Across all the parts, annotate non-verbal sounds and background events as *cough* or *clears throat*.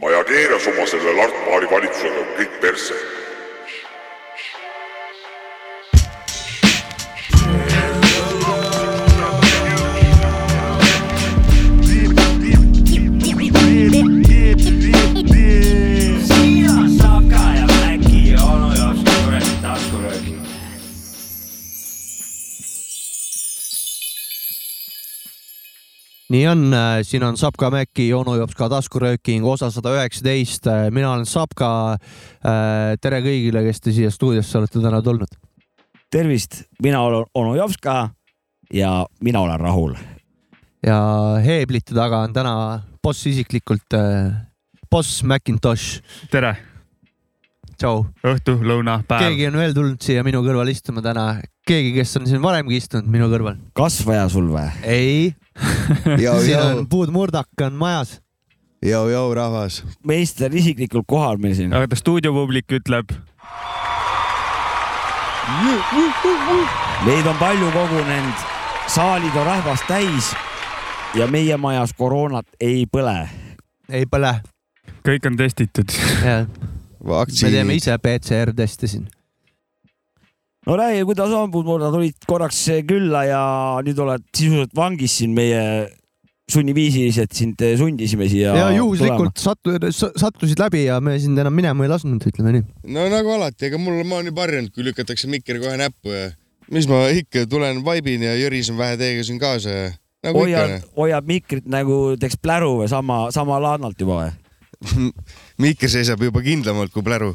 Maja keeras oma selle Lart Paari valitsusega kõik persse nii on, siin on Sapka Mäkki, onu jops ka taskurööking, osa sada üheksateist. mina olen Sapka. tere kõigile, kes te siia stuudiosse olete täna tulnud. tervist, mina olen onu jops ka ja mina olen rahul. ja heeblite taga on täna boss isiklikult, boss Macintosh. tere. tšau. õhtu, lõuna, päev. keegi on veel tulnud siia minu kõrval istuma täna, keegi, kes on siin varemgi istunud minu kõrval. kasvaja sul või? ei *laughs* siin on puudmurdak on majas. Jou-jou rahvas. meister isiklikult kohal meil siin. aga stuudiopublik ütleb. Meid on palju kogunenud, saalid on rahvast täis ja meie majas koroonat ei põle. ei põle. kõik on testitud. me teeme ise PCR teste siin no räägi, kuidas on, Puudmurda, tulid korraks külla ja nüüd oled sisuliselt vangis siin meie sunniviisiliselt sind sundisime siia. ja juhuslikult sattu, sattusid läbi ja me sind enam minema ei lasknud, ütleme nii. no nagu alati, ega mul, ma olen juba harjunud, kui lükatakse mikker kohe näppu ja mis ma ikka tulen vaibin ja jörisen vähe teiega siin kaasa ja nagu hoiad, hoiad mikrit nagu teeks pläru või sama, sama laadnalt juba või *laughs* mikker seisab juba kindlamalt kui pläru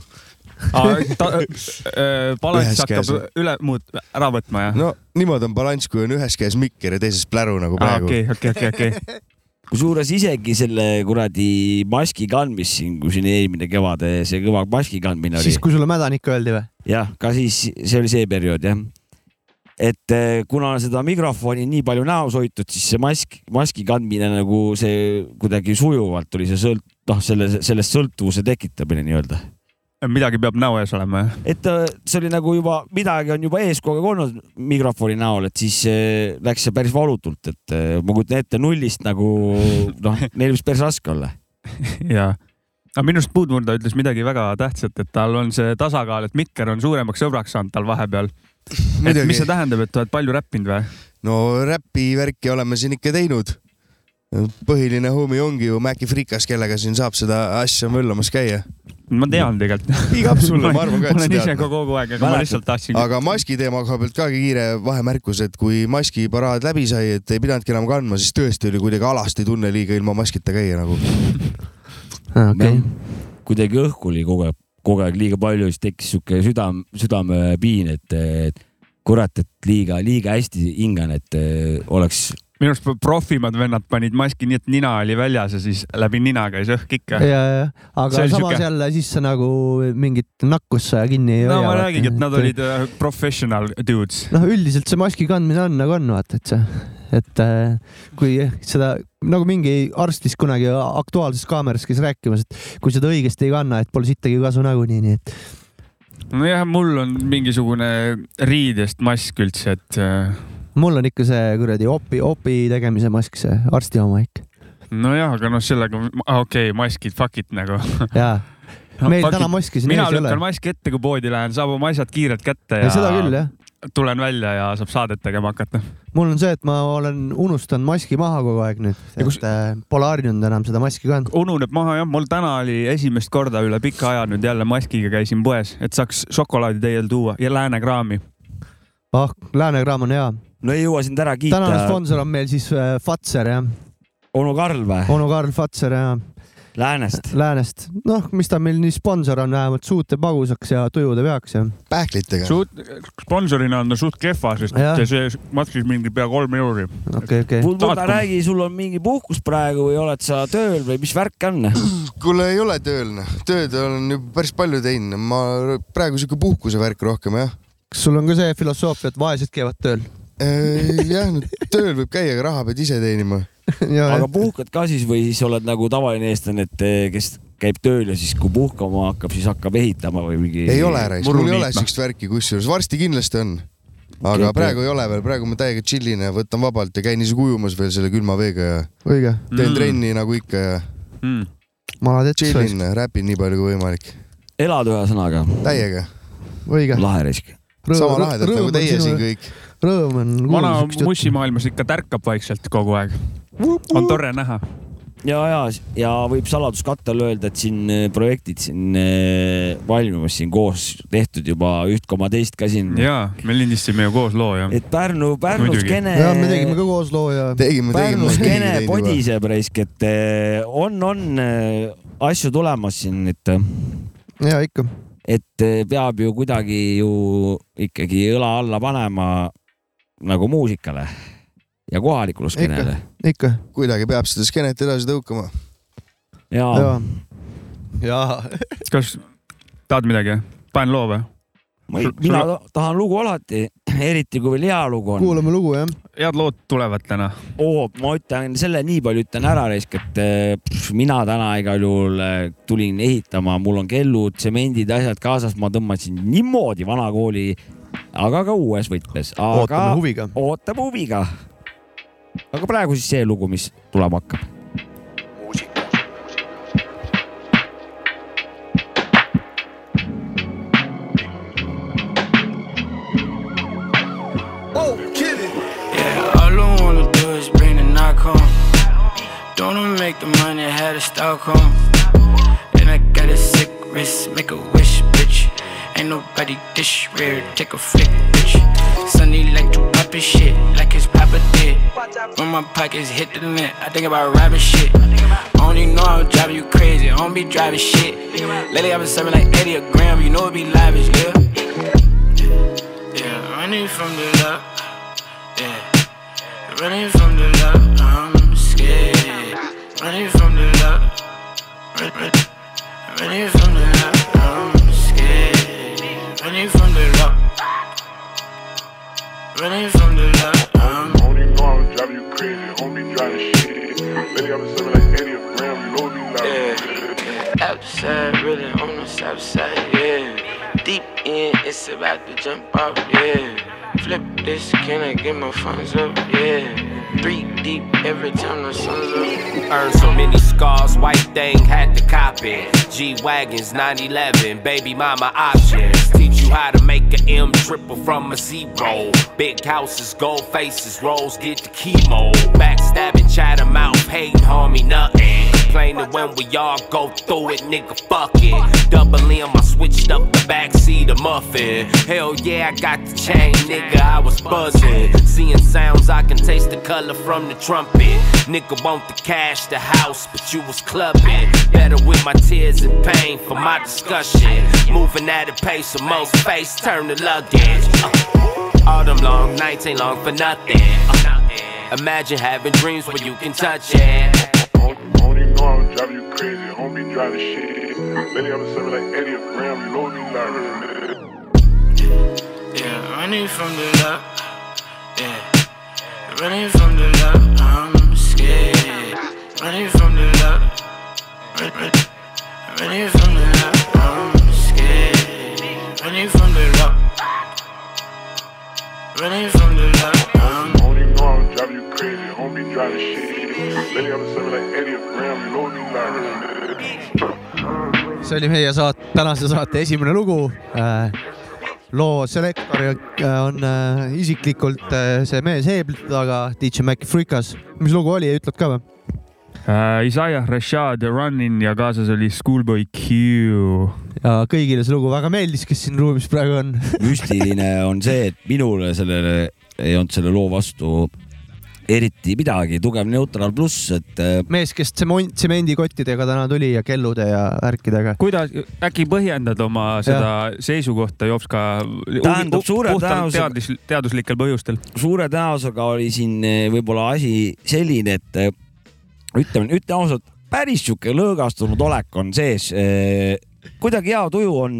balanss hakkab üle muut-, ära võtma, jah? no niimoodi on balanss, kui on ühes käes mikker ja teises pläru nagu praegu. okei, okei, okei, okei. *laughs* kusjuures isegi selle kuradi maski kandmist siin, kui siin eelmine kevade see kõva maski kandmine oli. siis, kui sulle mädanik öeldi või? jah, ka siis, see oli see periood jah. et eh, kuna seda mikrofoni nii palju näos hoitud, siis see mask, maski kandmine nagu see kuidagi sujuvalt tuli see sõlt-, noh, selle, sellest sõltuvuse tekitamine nii-öelda midagi peab näo ees olema, jah? et äh, see oli nagu juba, midagi on juba ees kogu aeg olnud mikrofoni näol, et siis äh, läks see päris valutult, et äh, ma kujutan ette nullist nagu noh, *laughs* neil võis päris raske olla. jaa, aga minu arust Puudmurda ütles midagi väga tähtsat, et tal on see tasakaal, et Mikker on suuremaks sõbraks saanud tal vahepeal. et mis see tähendab, et oled palju räppinud või? no räpi värki oleme siin ikka teinud põhiline homie ongi ju Maci Frikas, kellega siin saab seda asja möllamas käia ma tean tegelikult. up sulle, ma arvan ka, et sa tead. ma olen ise ka kogu aeg, aga ma lihtsalt tahtsin. aga maski teema koha pealt ka kiire vahemärkus, et kui maskiparaad läbi sai, et ei pidanudki enam kandma, siis tõesti oli kuidagi alasti tunne liiga ilma maskita käia nagu okay.. kuidagi õhku oli kogu aeg, kogu aeg liiga palju, siis tekkis sihuke südam, südamepiin, et, et kurat, et liiga, liiga hästi hingan, et oleks minu arust profimad vennad panid maski nii, et nina oli väljas ja siis läbi nina käis õhk ikka. ja, ja, aga samas siuke... jälle siis sa nagu mingit nakkust kinni ei hoia. no ma räägingi, et nad olid uh, professional dudes. noh, üldiselt see maski kandmine on nagu on, vaata, et see, et äh, kui seda nagu mingi arst vist kunagi Aktuaalses Kaameras käis rääkimas, et kui seda õigesti ei kanna, et pole sittagi kasu nagunii, nii et nojah, mul on mingisugune riidest mask üldse, et äh, mul on ikka see kuradi opi, opi tegemise mask, see arsti oma ikka. nojah, aga noh, sellega, okei okay,, maskid, fuck it nagu. jaa meil no, täna maski siin ees ei ole. mina lükkan maski ette, kui poodi lähen, saab oma asjad kiirelt kätte ja, ja. seda küll, jah. tulen välja ja saab saadet tegema hakata. mul on see, et ma olen unustanud maski maha kogu aeg nüüd, et kus... Äh, pole harjunud enam seda maski kandma. ununeb maha jah, mul täna oli esimest korda üle pika aja nüüd jälle maskiga käisin poes, et saaks šokolaadi teile tuua ja läänekraami. ah, läänekraam on hea no ei jõua sind ära kiita. tänane sponsor on meil siis äh, Fatser jah. onu Karl või? onu Karl Fatser jah. Läänest. Läänest, noh, mis ta meil nii sponsor on, vähemalt suute magusaks ja tujude peaks ja. pähklitega. suut-, sponsorina on ta suht kehva, sest ja. see maksis mingi pea kolm euri. okei, okei. Pulda, räägi, sul on mingi puhkus praegu või oled sa tööl või mis värk on? *clears throat* kuule, ei ole tööl, noh. tööd olen ju päris palju teinud. ma praegu sihuke puhkuse värk rohkem, jah. kas sul on ka see filosoofia, et vaesed käivad tööl? Jah, tööl võib käia, aga raha pead ise teenima. aga puhkad ka siis või siis oled nagu tavaline eestlane, et eh, kes käib tööl ja siis kui puhkama hakkab, siis hakkab ehitama või mingi? ei ole, mul ei ole siukest värki, kusjuures varsti kindlasti on. aga okay, praegu ei ole veel, praegu ma täiega chillin ja võtan vabalt ja käin isegi ujumas veel selle külma veega ja Õige. teen mm. trenni nagu ikka ja mm chillin, räpin nii palju kui võimalik. elad ühesõnaga, täiega, õige. lahe risk. sama lahedalt nagu teie siin. kõik. Rõõm on vana mussimaailmas ikka tärkab vaikselt kogu aeg. on tore näha. ja, ja, ja võib saladuskatte all öelda, et siin eh, projektid siin eh, valmimas siin koos tehtud juba üht koma teist ka siin. ja me lindistasime ju koos loo ja. et Pärnu, Pärnu skeene. ja me tegime ka koos loo ja tegime, Pärnu skeene podiseb raisk, et eh, on, on asju tulemas siin, et, ja ikka. et peab ju kuidagi ju ikkagi õla alla panema nagu muusikale ja kohalikule skeenele. ikka. kuidagi peab seda skeenet edasi tõukama. ja, ja, ja *laughs* kas tahad midagi? panen loo või? ma ei, mina ta- tahan lugu alati, *clears throat* eriti kui veel hea lugu on. kuulame lugu jah. head lood tulevad täna. oo, ma ütlen selle nii palju ütlen ära raisk, et eh, pff, mina täna igal juhul eh, tulin ehitama, mul on kellud, tsemendid, asjad kaasas, ma tõmbasin niimoodi vanakooli, aga ka uues võtmes, aga ootame huviga. ootame huviga. aga praegu siis see lugu, mis tulema hakkab. Yeah, all I wanna do is bring the knock home. Don't wanna make the money, had a Stockholm. And I got a sick wrist, make a wish, bitch. Ain't nobody this rare, take a flick, bitch. Sunny like to pop his shit, like his papa did. When my pockets hit the limit, I think about robbing shit. Only know I'm driving you crazy, I don't be driving shit. Lately I've been serving like 80 a gram, you know it be lavish, yeah. Yeah, running from the love. Yeah. Running from the love, I'm scared. Running from the love. Run, run, running from the love. Running from the love. Running from the love, I'm um. Only know I'm driving you crazy, homie driving shit. Lately I've been serving like 80 a gram, you know me like Yeah. Outside, really on the south side, yeah. Deep in, it's about to jump out, yeah. Flip this, can I get my funds up, yeah. Three deep every time the sun's up. Earned so many scars, white thing had to cop it. G Wagons, 911, baby mama options. You how to make an M triple from a zero. Big houses, gold faces, rolls, get the chemo. Backstabbing, chat 'em out, hating, me nothing. Complaining when we all go through it, nigga, fuck it. Double M, I switched up the backseat of muffin. Hell yeah, I got the chain, nigga, I was buzzing. Seeing sounds, I can taste the color from the trumpet. Nigga want the cash, the house, but you was clubbing. Better with my tears and pain for my discussion. Moving at a pace of most face, turn to luggage. Uh, all them long nights ain't long for nothing. Uh, imagine having dreams where you can touch it. Only know I'm driving you crazy, homie driving shit. Lately I've been serving like 80 a gram, you know me like Yeah, running from the love. Yeah, running from the love. I'm scared. Running from the love. Run, run, running from the love. I'm scared. Running from the love. Running from the love. I'm know I'm driving you crazy, homie driving shit. I've been serving like 80 a gram, you know me like see oli meie saate, tänase saate esimene lugu. loo selektor äh, on äh, isiklikult äh, see mees heeblite taga, DJ Maci Freekas. mis lugu oli, ütled ka või? Uh, Isaiah Rashad ja Running ja kaasas oli Schoolboy Q. ja kõigile see lugu väga meeldis, kes siin ruumis praegu on. müstiline on see, et minule sellele ei olnud selle loo vastu eriti midagi, tugev neutraal pluss, et äh, mees, kes tsemon- tsemendikottidega täna tuli ja kellude ja värkidega. kuidas, äkki põhjendad oma seda seisukohta Jopska? Tähendab, suure tõenäosusega- teadus, teaduslikel põhjustel. suure tõenäosusega oli siin eh, võib-olla asi selline, et eh, ütleme, ütleme ausalt, päris sihuke lõõgastunud olek on sees. kuidagi hea tuju on,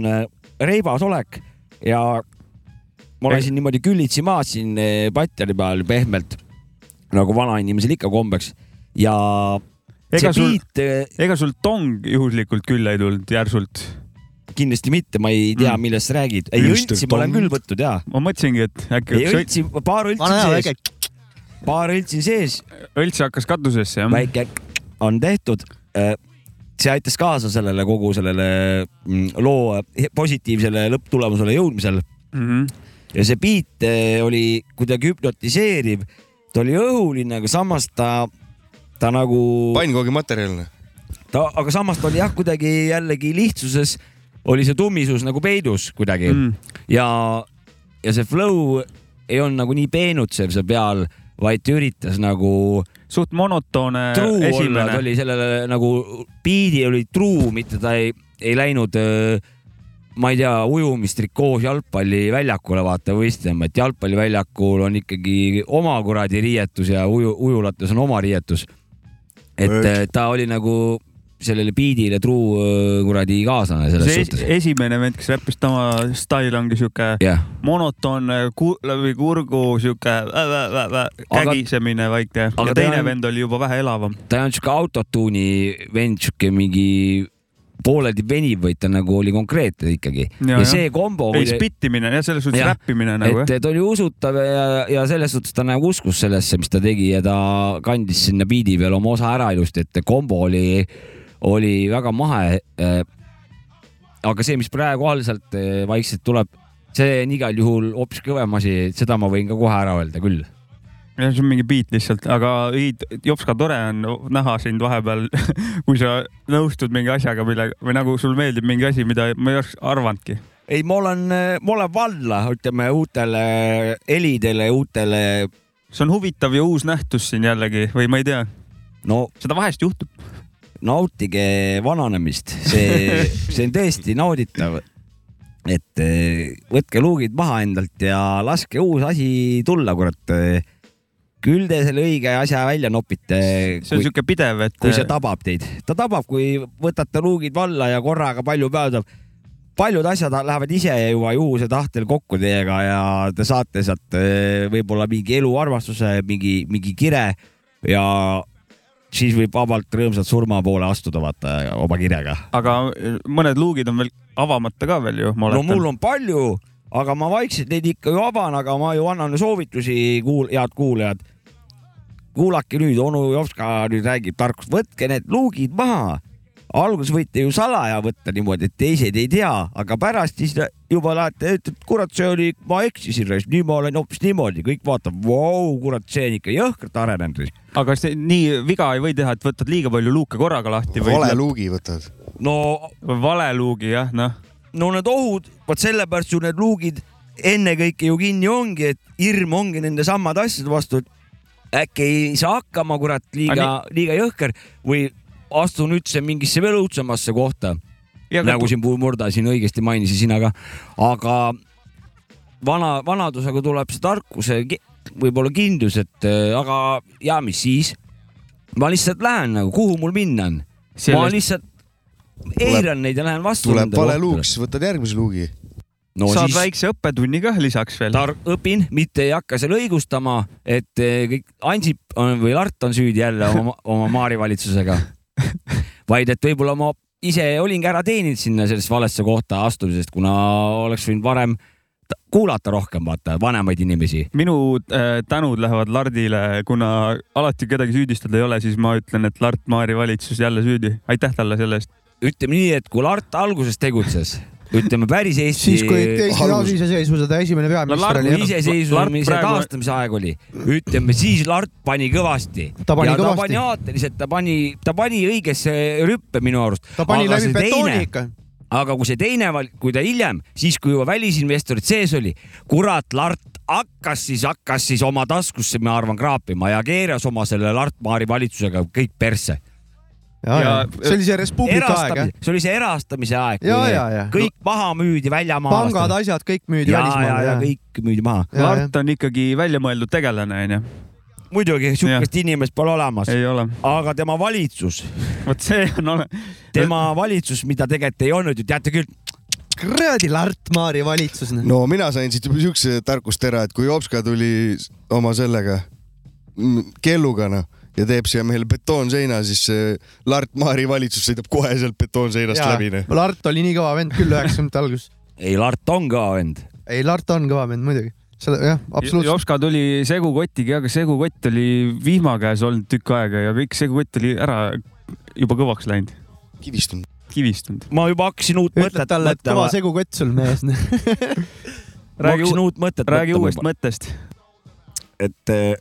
reibas olek ja ma olen siin niimoodi küllitsi maas siin eh, patjani peal pehmelt nagu vanainimesel ikka kombeks ja ega sul, beat eh, ega sul tong juhuslikult küll ei tulnud järsult? kindlasti mitte, ma ei tea, Mm. millest sa räägid. ei, õltsi ma olen küll võtnud ja. ma mõtlesingi, et äkki ei õltsi, paar õltsi on sees, paar õltsi sees õlts hakkas katusesse jah? väike on tehtud. see aitas kaasa sellele kogu sellele mm, loo positiivsele lõpptulemusele jõudmisel mm. -hmm. Ja see beat eh, oli kuidagi hüpnotiseeriv, ta oli õhuline, aga samas ta, ta nagu, pannkoogi materjal. ta, aga samas ta oli jah, kuidagi jällegi lihtsuses oli see tummisus nagu peidus kuidagi mm. Ja, ja see flow ei olnud nagu nii peenutsev seal peal, vaid ta üritas nagu suht monotoone truu olla, ta esimene. oli sellele nagu beat'i oli truu, mitte ta ei, ei läinud, ma ei tea, ujumistrikoos jalgpalliväljakule vaata võistlema, et jalgpalliväljakul on ikkagi oma kuradi riietus ja uju, ujulates on oma riietus. et eh, ta oli nagu sellele beat'ile truu öö, kuradi kaaslane selles see suhtes es,. esimene vend, kes räppis, tema stail ongi siuke jah, monotoonne ku, läbi kurgu Aga- kägisemine väike aga ja ta teine on- vend oli juba vähe elavam. ta ei olnud siuke autotune'i vend, siuke mingi pooleldi veniv, vaid ta nagu oli konkreetne ikkagi. Ja, ja jah. see kombo ei, spittimine ja selles suhtes Jah. räppimine nagu jah. et ta oli usutav ja, ja selles suhtes ta nagu uskus sellesse, mis ta tegi ja ta kandis sinna biidi peale oma osa ära ilusti, et kombo oli, oli väga mahe. aga see, mis praegu algselt eh, vaikselt tuleb, see on igal juhul hoopis kõvem asi, seda ma võin ka kohe ära öelda küll. jah, see on mingi beat lihtsalt, aga ei, Jopska, tore on näha sind vahepeal, *laughs* kui sa nõustud mingi asjaga, mille või nagu sul meeldib mingi asi, mida ma ei oleks arvanudki. ei, ma olen, ma olen valla, ütleme uutele helidele, uutele, see on huvitav ja uus nähtus siin jällegi või ma ei tea, no seda vahest juhtub. nautige vananemist, see, *laughs* see on tõesti nauditav. et võtke luugid maha endalt ja laske uus asi tulla, kurat. Küll te selle õige asja välja nopite, see on siuke pidev, et kui see tabab teid. ta tabab, kui võtate luugid valla ja korraga palju tuleb. paljud asjad lähevad ise juba juhuse tahtel kokku teiega ja te saate sealt eh, võib-olla mingi eluarmastuse, mingi, mingi kire ja siis võib vabalt rõõmsalt surma poole astuda, vaata oma kirega. aga mõned luugid on veel avamata ka veel ju, ma no oletan mul on palju, aga ma vaikselt neid ikka ju avan, aga ma ju annan soovitusi, kuul-, head kuulajad. Kuulake nüüd, onu Jopska nüüd räägib tarkust, võtke need luugid maha. alguses võite ju salaja võtta niimoodi, et teised ei tea, aga pärast siis juba lähete, ütlete, kurat, see oli, ma eksisin, nüüd ma olen hoopis niimoodi, kõik vaatavad, vau, kurat, see on ikka jõhkralt arenenud. aga see nii viga ei või teha, et võtad liiga palju luuke korraga lahti või vale luugi võtad. no vale luugi jah, noh. no need ohud, vot sellepärast ju need luugid ennekõike ju kinni ongi, et hirm ongi nende samade asjade vastu, et äkki ei saa hakkama, kurat, liiga, liiga jõhker või astun üldse mingisse veel õudsemasse kohta, nagu siin Puur Murda siin õigesti mainisid sina ka, aga vana, vanadusega tuleb see tarkus võib-olla kindlus, et äh, aga ja mis siis. ma lihtsalt lähen nagu, kuhu mul minna on, ma Sellest- lihtsalt eiran neid ja lähen vastu. tuleb vale luuk, siis võtad järgmise luugi. No saad siis väikse õppetunni ka lisaks veel. tar-, õpin, mitte ei hakka seal õigustama, et eh, kõik Ansip on või Lart on süüdi jälle oma, oma Maari valitsusega. *laughs* vaid et võib-olla ma ise olingi ära teeninud sinna sellesse valesse kohta astumisest, kuna oleks võinud varem ta- kuulata rohkem, vaata, vanemaid inimesi. minu äh, tänud lähevad Lardile, kuna alati kedagi süüdistada ei ole, siis ma ütlen, et Lart Maari valitsus jälle süüdi. aitäh talle selle eest. ütleme nii, et kui Lart alguses tegutses, ütleme päris Eesti. siis kui Eesti taasiseseisvuse esimene peaminister oli jah. iseseisvumise taastamise aeg oli, ütleme siis Lart pani kõvasti. Ta pani ja ta kõvasti. pani aateliselt, ta pani, ta pani õigesse rüppe minu arust. ta pani läbi betooni ikka. aga kui see teine, kui ta hiljem, siis kui juba välisinvestorid sees oli, kurat, Lart hakkas siis, hakkas siis oma taskusse, ma arvan, kraapima ja keeras oma selle Lart Maari valitsusega kõik persse. ja, ja see oli see Res Publica aeg jah. see oli see erastamise aeg, kõik maha müüdi väljamaalastele. pangad, asjad kõik müüdi ja, ja, ja välismaale. kõik müüdi maha. Ja, Lart on ikkagi väljamõeldud tegelane onju. muidugi, sihukest inimest pole olemas, ei ole. aga tema valitsus, vot see on ole-. tema valitsus, mida tegelikult ei olnud ju, teate küll, kuradi Lart Maari valitsus. noh. no mina sain siit juba siukse tarkustera, et kui Jopska tuli oma sellega mm, kelluga noh ja teeb siia meile betoonseina, siis Lart Maari valitsus sõidab kohe sealt betoonseinast läbi noh. Lart oli nii kõva vend küll üheksakümnendate alguses. ei Lart on ka vend. ei, Lart on kõva vend muidugi. selle jah, absoluutselt. Jopska tuli segukotiga, aga segukott oli vihma käes olnud tükk aega ja kõik segukott oli ära juba kõvaks läinud. kivistunud. kivistunud. ma juba hakkasin uut mõtet talle, et kõva mõtlema, segukott sul mees. *laughs* räägi uut mõtet räägi mõtlema uuest mõttest. et eh,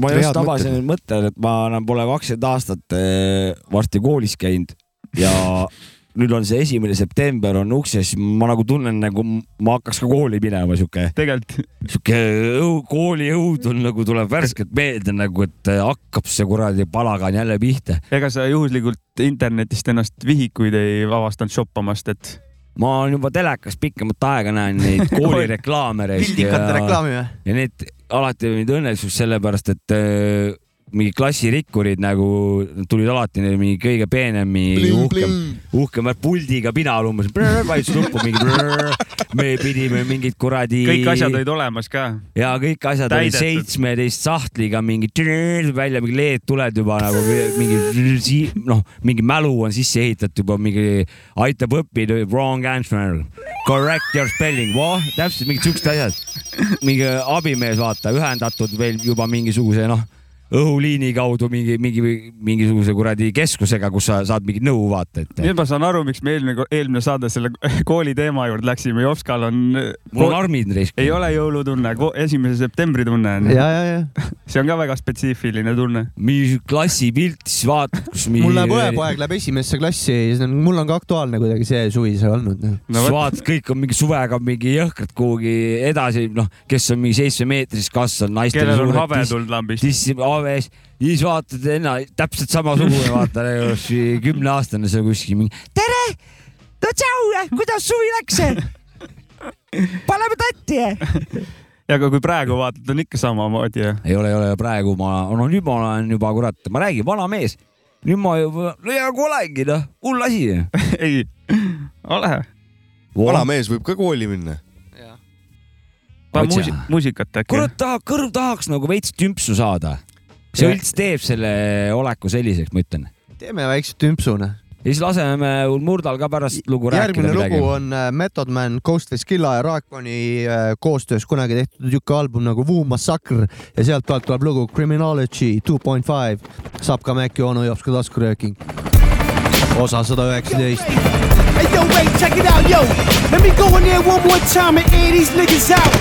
ma just tabasin nüüd mõtte, et ma enam pole kakskümmend aastat eh, varsti koolis käinud ja *laughs* nüüd on see esimene september on ukses, ma nagu tunnen nagu ma hakkaks ka kooli minema, sihuke, tegelikult *laughs* sihuke õu- kooliõud on nagu tuleb värskelt meelde nagu, et eh, hakkab see kuradi palagan jälle pihta. ega sa juhuslikult internetist ennast vihikuid ei avastanud shoppamast, et ma olen juba telekas pikemat aega näen neid *laughs* koolireklaame. pildikate reklaami või? ja need alati olid õnnelikud sellepärast, et äh, mingi klassirikkurid nagu tulid alati mingi kõige peenem, mingi uhkem, uhkem puldiga pinal umbes, vajutas nuppu mingi. me pidime mingid kuradi. kõik asjad olid olemas ka. ja kõik asjad olid seitsmeteist sahtliga mingi välja, mingi LED tuled juba nagu mingi noh, mingi mälu on sisse ehitatud juba mingi aitab õppida, wrong answer, correct your spelling, täpselt mingid siuksed asjad. mingi abimees, vaata, ühendatud veel juba mingisuguse noh, õhuliini kaudu mingi, mingi, mingisuguse kuradi keskusega, kus sa saad mingit nõu vaata, et nüüd ma saan aru, miks me eelmine, eelmine saade selle *laughs* kooli teema juurde läksime. Jopskal on, mul on armid risk. ei ole jõulutunne, esimese septembri tunne on. ja, ja, ja. *laughs* see on ka väga spetsiifiline tunne. mingi klassipilt, siis vaatad, kus mingi. mul läheb õepoeg läheb esimesse klassi, mul on ka aktuaalne kuidagi see suvi see olnud. no siis vaatad, kõik on mingi suvega mingi jõhkrad kuhugi edasi, noh, kes on mingi seitsmemeetrises kasvanud, naistel kellel on habe tulnud lambist. aves, siis vaatad enna täpselt samasugune, vaata kümneaastane seal kuskil mingi tere, no tšau, kuidas suvi läks? paneme tatti. ja aga kui praegu vaatad, on ikka samamoodi ju. ei ole, ei ole, praegu ma, no nüüd ma olen juba kurat, ma räägin, vana mees. nüüd ma juba, no ja kui olengi noh, hull asi. *laughs* ei, ole. vana mees võib ka kooli minna. muusi-, muusikat äkki. kurat, tahab, kõrv tahaks nagu veits tümpsu saada. See õlts teeb selle oleku selliseks, ma ütlen. teeme väikse tümpsuna. ja siis laseme Murdal ka pärast lugu järgmine rääkida lugu midagi. on äh, Method Man, Ghostface Killa ja Raekoni äh, koostöös kunagi tehtud niisugune album nagu Wu Massacre ja sealtpoolt tuleb lugu Criminology two point five, saab ka Maci onu Jopska taskurööking. osa sada üheksateist. Hey yo, wait, check it out, yo. Let me go in there one more time and air these niggas out.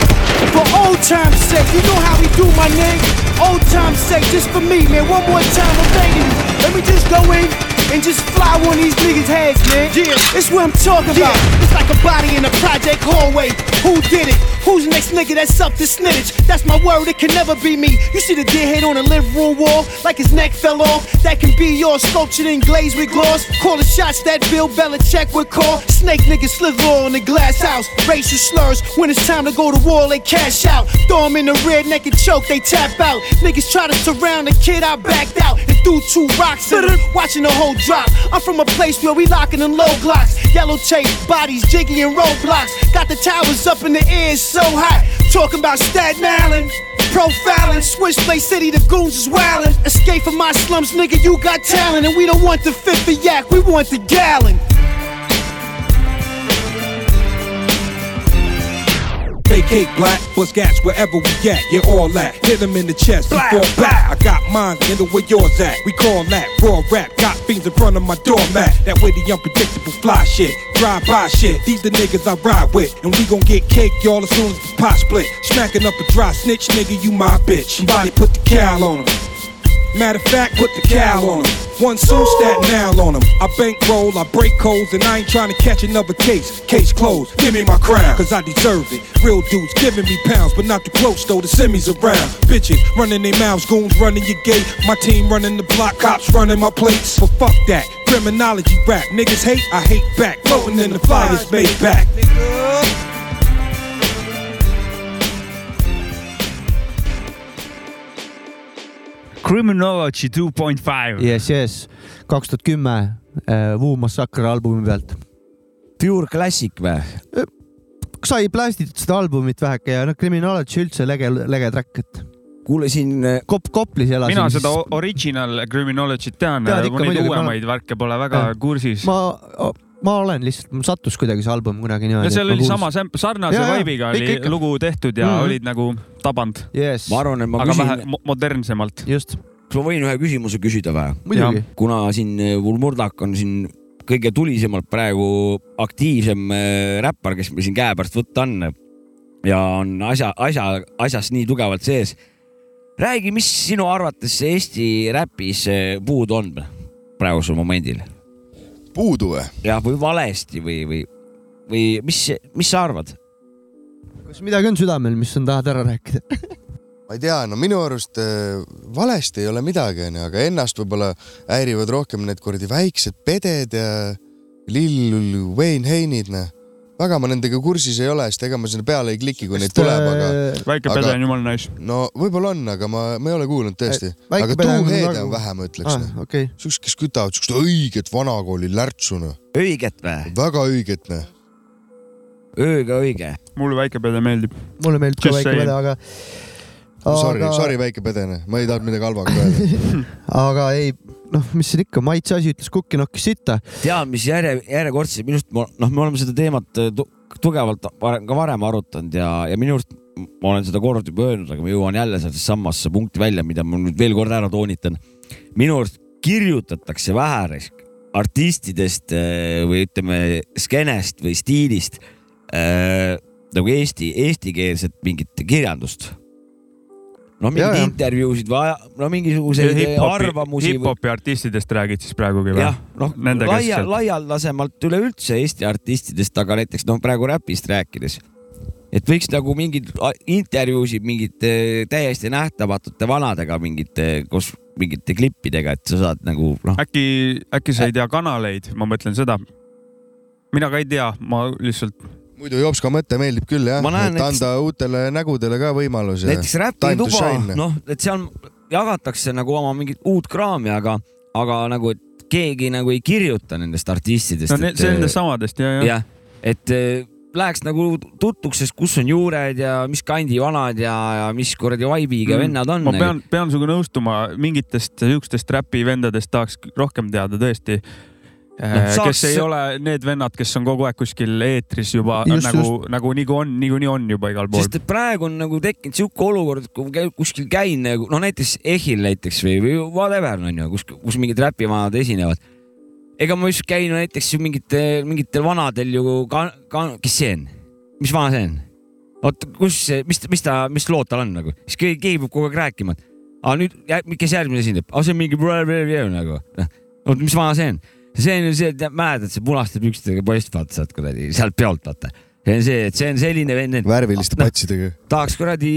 For old time's sake, you know how we do, my nigga. Old time's sake, just for me, man. One more time, I'm begging you. Let me just go in and just fly one of these niggas' heads, man. Yeah, it's what I'm talking about. It's like a body in a project hallway. Who did it? Who's the next nigga that's up to snitch? That's my word, it can never be me. You see the dead head on the living room wall, like his neck fell off. That can be yours, sculptured in glazed with gloss. Call the shots that Bill Belichick would call. Snake niggas slither in the glass house. Racial slurs, when it's time to go to war, they cash out. Throw 'em in the rear naked choke, they tap out. Niggas try to surround the kid, I backed out. Threw two rocks at watching the whole drop. I'm from a place where we locking in low blocks. Yellow tape, bodies, jiggy and roadblocks. Got the towers up in the air, so hot. Talking about Staten Island. Profiling, Switchblade City, the goons is wildin'. Escape from my slums, nigga, you got talent. And we don't want the fifth of yak, we want the gallon. Vacate black, bust gats wherever we at, yeah, all that. Hit them in the chest, fall back. I got mine in the way yours at. We call that raw rap. Got fiends in front of my doormat. That way the unpredictable fly shit. Drive by shit. These the niggas I ride with. And we gon' get cake, y'all, as soon as the pot split. Smacking up a dry snitch, nigga, you my bitch. Somebody put the cow on him. Matter of fact, put the cow on him. One soon stat now on him. I bankroll, I break codes, and I ain't trying to catch another case. Case closed, give me my crown, cause I deserve it. Real dudes giving me pounds, but not too close though, the semis around. Bitches running their mouths, goons running your gate. My team running the block, cops running my plates. But fuck that, criminology rap. Niggas hate, I hate back. Floating in the fires made back. Criminology two point five. Yes, yes, kaks tuhat kümme Wu Massacre albumi pealt. Pure Classic või? sai plästitud seda albumit väheke ja noh, Criminology üldse lege, lege track, et kuulasin, Kop-, Koplis elasin. mina seda original Criminology't tean, Tead ikka neid uuemaid värke pole väga Jah. kursis. ma, ma olen lihtsalt, mul sattus kuidagi see album kunagi ja niimoodi. seal oli sama sämp- sarnase vibe'iga ikka, oli ikka. lugu tehtud ja Mhm. olid nagu tabanud, yes. ma arvan, et ma aga küsin vähe, mo- modernsemalt. just, kas ma võin ühe küsimuse küsida või? muidugi. kuna siin mul Murdak on siin kõige tulisemalt praegu aktiivsem äh, räppar, kes meil siin käepärast võtta on ja on asja, asja, asjas nii tugevalt sees. räägi, mis sinu arvates Eesti räpis puudu on praegusel momendil? Puudu või? jah, või valesti või, või, või mis, mis sa arvad? kas midagi on südamel, mis sa tahad ära rääkida? *laughs* ma ei tea, no minu arust äh, valesti ei ole midagi, onju, aga ennast võib-olla häirivad rohkem need kuradi väiksed peded ja Lil Wayne Heinid, noh. Väga ma nendega kursis ei ole, sest ega ma sinna peale ei kliki, kui neid tuleb, aga väike Aga- pede on jumala nice. no võib-olla on, aga ma, ma ei ole kuulnud tõesti. Väike aga on tuuheede nagu- on vähe, ma ütleks ah, ah,. okei, siuksed, kes kütavad siukest õiget vanakooli lärtsu, noh. õiget või? väga õiget, noh. ööga õige. mulle väike pede meeldib. mulle meeldib ka väike pede, aga. Sorry, sorry, väike pede, noh. ma ei tahtnud midagi halba öelda. *laughs* aga ei, noh, mis siin ikka, maitse asi ütles kukki nokkis sitta. tead, mis järje, järjekordselt minu arust, noh, me oleme seda teemat tu- tugevalt ka varem arutanud ja, ja minu arust ma olen seda kord juba öelnud, aga ma jõuan jälle sellesse samasse punkti välja, mida ma nüüd veel kord ära toonitan. minu arust kirjutatakse vähe artistidest äh, või ütleme skeenest või stiilist äh, nagu eesti, eestikeelset mingit kirjandust. No mingeid jah. intervjuusid või no mingisuguseid arvamusi või hip-hopi artistidest räägid siis praegugi või jah?, noh laia, laialdasemalt üleüldse Eesti artistidest, aga näiteks noh, praegu räpist rääkides, et võiks nagu mingeid intervjuusid mingite täiesti nähtamatute vanadega mingite koos mingite klippidega, et sa saad nagu noh, äkki, äkki sa ei tea kanaleid, ma mõtlen seda. mina ka ei tea, ma lihtsalt, muidu Jopska mõte meeldib küll jah, et et- anda uutele nägudele ka võimalus. näiteks räpituba noh, et seal jagatakse nagu oma mingit uut kraami, aga, aga nagu, et keegi nagu ei kirjuta nendest artistidest. no ne- see on nendest samadest ja, ja. jah, et eh, läheks nagu tutvuks, sest kus on juured ja mis kandi vanad ja, ja mis kuradi vaibiga Mm. vennad on. ma pean, pean sinuga nõustuma, mingitest siukestest räpivendadest tahaks rohkem teada tõesti. Saaks- kes ei ole need vennad, kes on kogu aeg kuskil eetris juba Just, nagu, nagu nigu on, niikuinii on juba igal pool sest. praegu on nagu tekkinud sihuke olukord, kui ma kuskil käin nagu no näiteks Ehil näiteks või, või whatever on ju, kus, kus mingid räpivanad esinevad. ega ma just käin näiteks mingite, mingitel vanadel ju ka, ka, kes see on, mis vana see on? oota, kus see, mis, mis ta, mis lood tal on nagu, siis keegi, keegi peab kogu aeg rääkima, et aga nüüd, kes järgmine esineb, aga see on mingi nagu, oota, mis vana see on? See on ju see, et mäletad, see punaste pükstega poiss, vaata sealt kuradi, sealt peolt vaata. see on see, et see on selline vend, et värviliste patsidega. tahaks kuradi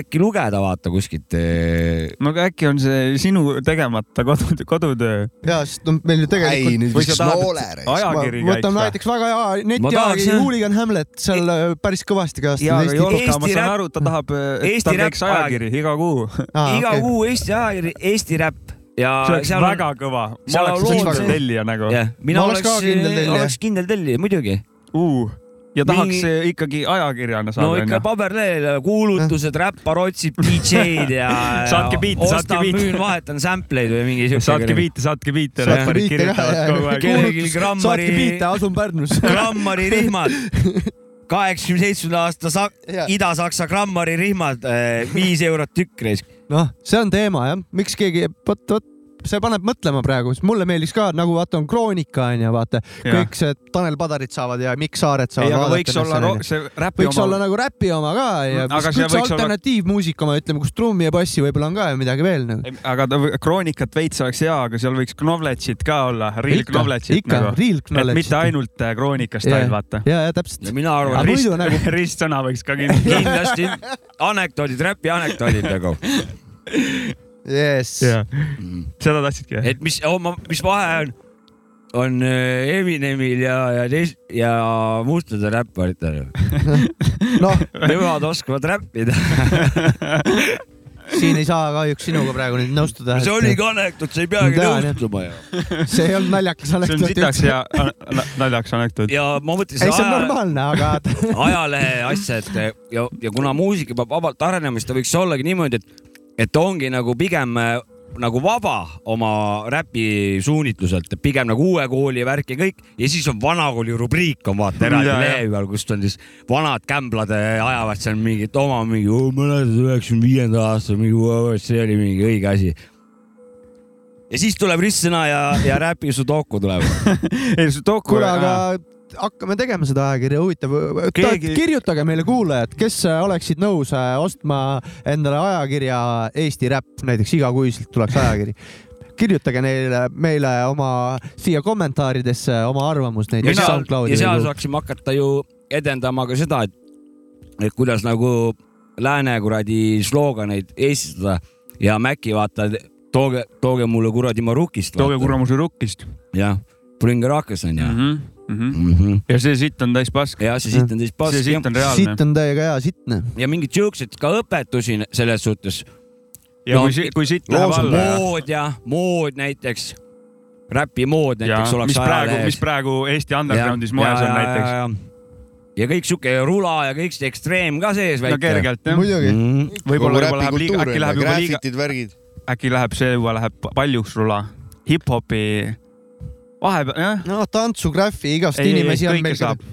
äkki lugeda, vaata kuskilt. eh, no aga äkki on see sinu tegemata kodu, kodutöö. ja, sest no meil ju ei, tegelikult. nüüd Või sa viskas tahad, et noole. ajakiri käiks võtame näiteks väga hea netiajakiri. Hooligan Hamlet, seal äh, päris kõvasti. Jolka, ma saan aru, ta tahab, Eesti ta teeks ajakiri iga kuu. iga kuu Eesti ajakiri, Eesti räpp ja see oleks seal on- väga kõva. ma oleks kindel tellija nagu jah, mina oleks oleks, ka kindel tellija. oleks kindel tellija, muidugi. uh,. ja tahaks Mingi- Mingi... ikkagi ajakirjana no saada ikka. paberlehel kuulutused, räppar otsib DJ-d ja Saatke biite, saatke biite. müün, vahetan sample eid või mingi siuke. saatke biite, saatke biite, Saatke räpparid kirjutavad kogu aeg. Kellelgi saatke grammari, biite, asun Pärnus. *laughs* grammari rihmad. kaheksakümne seitsmenda aasta. Ida-Saksa grammari rihmad, viis eurot tükk reis. noh, see on teema jah, miks keegi, vot, vot see paneb mõtlema praegu, sest mulle meeldiks ka nagu vaata on Kroonika onju, vaata kõik see Tanel Padarid saavad ja Mikk Saared ei, saavad. aga võiks olla ro- see räpi võiks olla oma. nagu räpi oma ka ja Mm, aga aga see võiks olla- alternatiivmuusika oma, ütleme, kus trummi ja bassi võib-olla on ka ja midagi veel nagu. aga ta, kroonikat veits oleks hea, aga seal võiks Knowledge'it ka olla, real Knowledge'it ikka nagu. real et knowledge. mitte ainult äh, Kroonika stail, vaata. ja, ja täpselt ja. mina arvan, muidu nagu *laughs* ristsõna võiks ka kindlasti. *laughs* kindlasti anekdoodid, räpi anekdoodid nagu. *laughs* yes.. seda tahtsidki? et mis oh,, mis vahe on, on äh, Eminemil ja, ja teis- ja mustade räpparitel. *laughs* noh, Nemad oskavad räppida. *laughs* siin ei saa kahjuks sinuga praegu nüüd nõustuda. see oligi anekdoot, sa ei peagi jah. nõustuma ju. see ei olnud naljakas see on anekdoot sitaks na- naljakas anekdoot. ja ma mõtlesin ei, see on normaalne, aga *laughs* ajalehe asja, et ja, ja kuna muusika peab vabalt arenema, siis ta võiks ollagi niimoodi, et, et ta ongi nagu pigem äh, nagu vaba oma räpi suunitluselt, pigem nagu uue kooli värk ja kõik ja siis on vanakooli rubriik on vaata eraldi lehe peal, kust on siis vanad kämblad ajavad seal mingit oma mingi mäletad üheksakümne viienda aasta mingi see oli mingi õige asi. ja siis tuleb ristsõna ja, ja räpi Sudoku tuleb. *laughs* ei, see Doku kuule, aga hakkame tegema seda ajakirja, huvitav Keegi-. kirjutage meile kuulajad, kes äh, oleksid nõus äh, ostma endale ajakirja Eesti Räpp, näiteks igakuiselt tuleks ajakiri. *laughs* kirjutage neile, meile oma siia kommentaaridesse oma arvamust ja näiteks seal, SoundCloudi ja seal saaksime hakata ju edendama ka seda, et, et kuidas nagu lääne kuradi slooganeid eestistada ja Maci vaata, tooge, tooge mulle kuradi Marukist. tooge kuramuse rukkist jah, bring rockers on ju. mm. -hmm. Mm -hmm. ja see sitt on täis pask. ja see siit on siis see pask sitt on reaalne siit. on täiega hea sittne. ja mingeid siukseid ka õpetusi selles suhtes. ja no, kui si-, kui sitt läheb alla ja, mood ja mood näiteks, räpi mood ja näiteks oleks mis praegu, mis ajalehes. praegu Eesti undergroundis moes on näiteks. ja kõik sihuke rula ja kõik see ekstreem ka sees no väike. kergelt jah. muidugi. Mm. võib-olla juba läheb liiga, äkki läheb juba liiga, äkki läheb see juba läheb paljuks rula. hip-hopi vahepeal jah. no tantsugraffi igast ei, ei, inimesi on kõike meil. saab.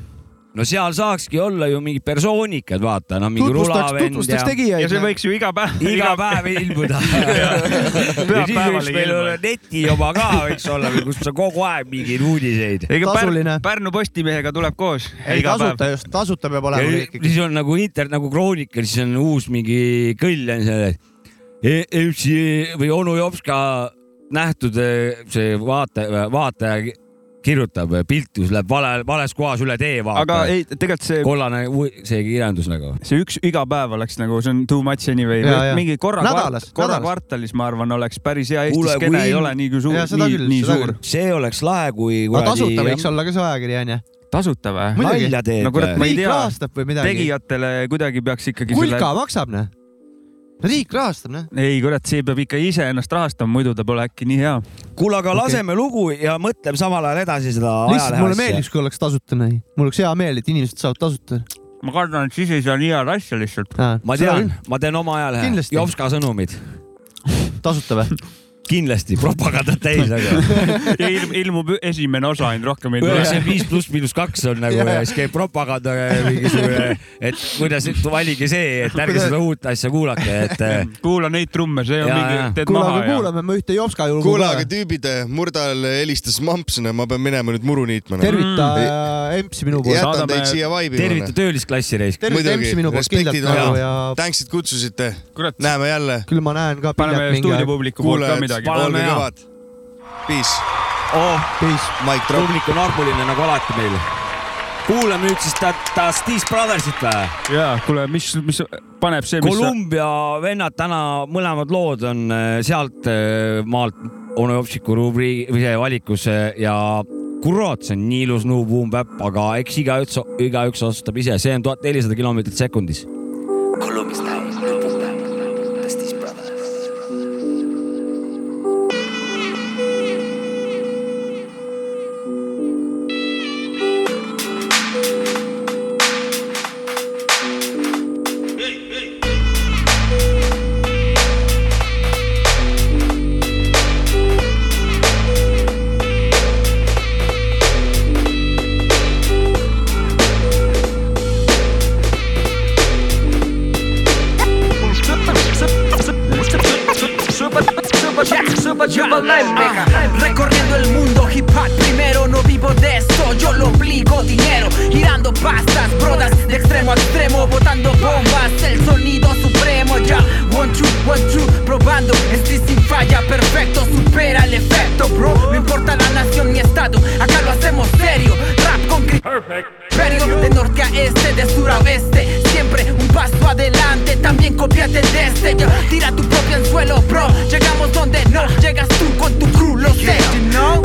no seal saakski olla ju mingid persoonikad, vaata, no mingi rulavend ja ja see võiks ju iga päev. iga päev ilmuda. *laughs* ja siis võiks meil olla neti oma ka võiks olla, kus on kogu aeg mingeid uudiseid. Tasuline. Pärnu, Pärnu Postimehega tuleb koos. ei tasuta just, tasuta peab olema kõik. siis on nagu inter- nagu kroonikal, siis on uus mingi kõll on seal, et MC või onu Jopska nähtud eh, see vaataja, vaataja kirjutab pilti, läheb vale, vales kohas üle tee aga vaata. ei, tegelikult see, kollane see kirjandus nagu. see üks iga päev oleks nagu, see on too much anyway mingi korra korra kvartalis, ma arvan, oleks päris hea. Eesti Kuule, skeene kui ei ole nii kui suur nii küll,, nii suur see oleks lahe, kui aga tasuta võiks olla ka see ajakiri onju. tasuta või? Nalja teed No kurat, ma ei tea. või tegijatele kuidagi peaks ikkagi kulka maksab noh. Riik rahastab noh. ei kurat, see peab ikka ise ennast rahastama, muidu ta pole äkki nii hea. kuule, aga laseme lugu ja mõtleme samal ajal edasi seda lihtsalt mulle ajalehe meeldiks, kui oleks tasuta noh. mul oleks hea meel, et inimesed saavad tasuta. ma kardan, et siis ei saa nii head asja lihtsalt. ma tean, ma teen oma ajalehe. Jopska sõnumid, tasuta või? *laughs* kindlasti propagandat täis, aga ja ilm, ilmub esimene osa ainult, rohkem ei tule. üheksakümmend viis pluss miinus kaks on nagu ja siis käib propaganda mingisugune, et kuidas, valige see, et ärge seda uut asja kuulake, et eh, kuula neid trumme, see on Ja, mingi teed kuule, maha kuulame me ühte Jopska lugu kuule, aga. tüübid, Murdal helistas Mampsina, ma pean minema nüüd muru niitma. tervita äh, EMS-i minu poolt. jätan teid siia tervita vaibi. töölisklassi reis. tervita EMS-i minu poolt kindlalt nagu ja Thanks, et kutsusite. kurat, näeme jälle. küll ma näen ka paneme stuudiopubliku poolt ka midagi. Olge kõvad. Peace, oh, Peace. Publik on armuline nagu alati meil. kuulame nüüd siis ta, ta Steez Brothersit või? ja kuule, mis, mis paneb see, mis Kolumbia vennad täna mõlemad lood on äh, sealt äh, maalt onu Jopsiku rubriigi või see valikus ja kurat, see on nii ilus New Boom Bap, aga eks igaüks, igaüks otsustab ise, see on tuhat nelisada kilomeetrit sekundis. Columbia efecto bro. No importa la nación ni estado acá lo hacemos serio. Rap con criterio de norte a este de sur a oeste. Siempre un paso adelante también copiate de este. Tira tu propio anzuelo bro. Llegamos donde no llegas tú con tu crew lo sé. You know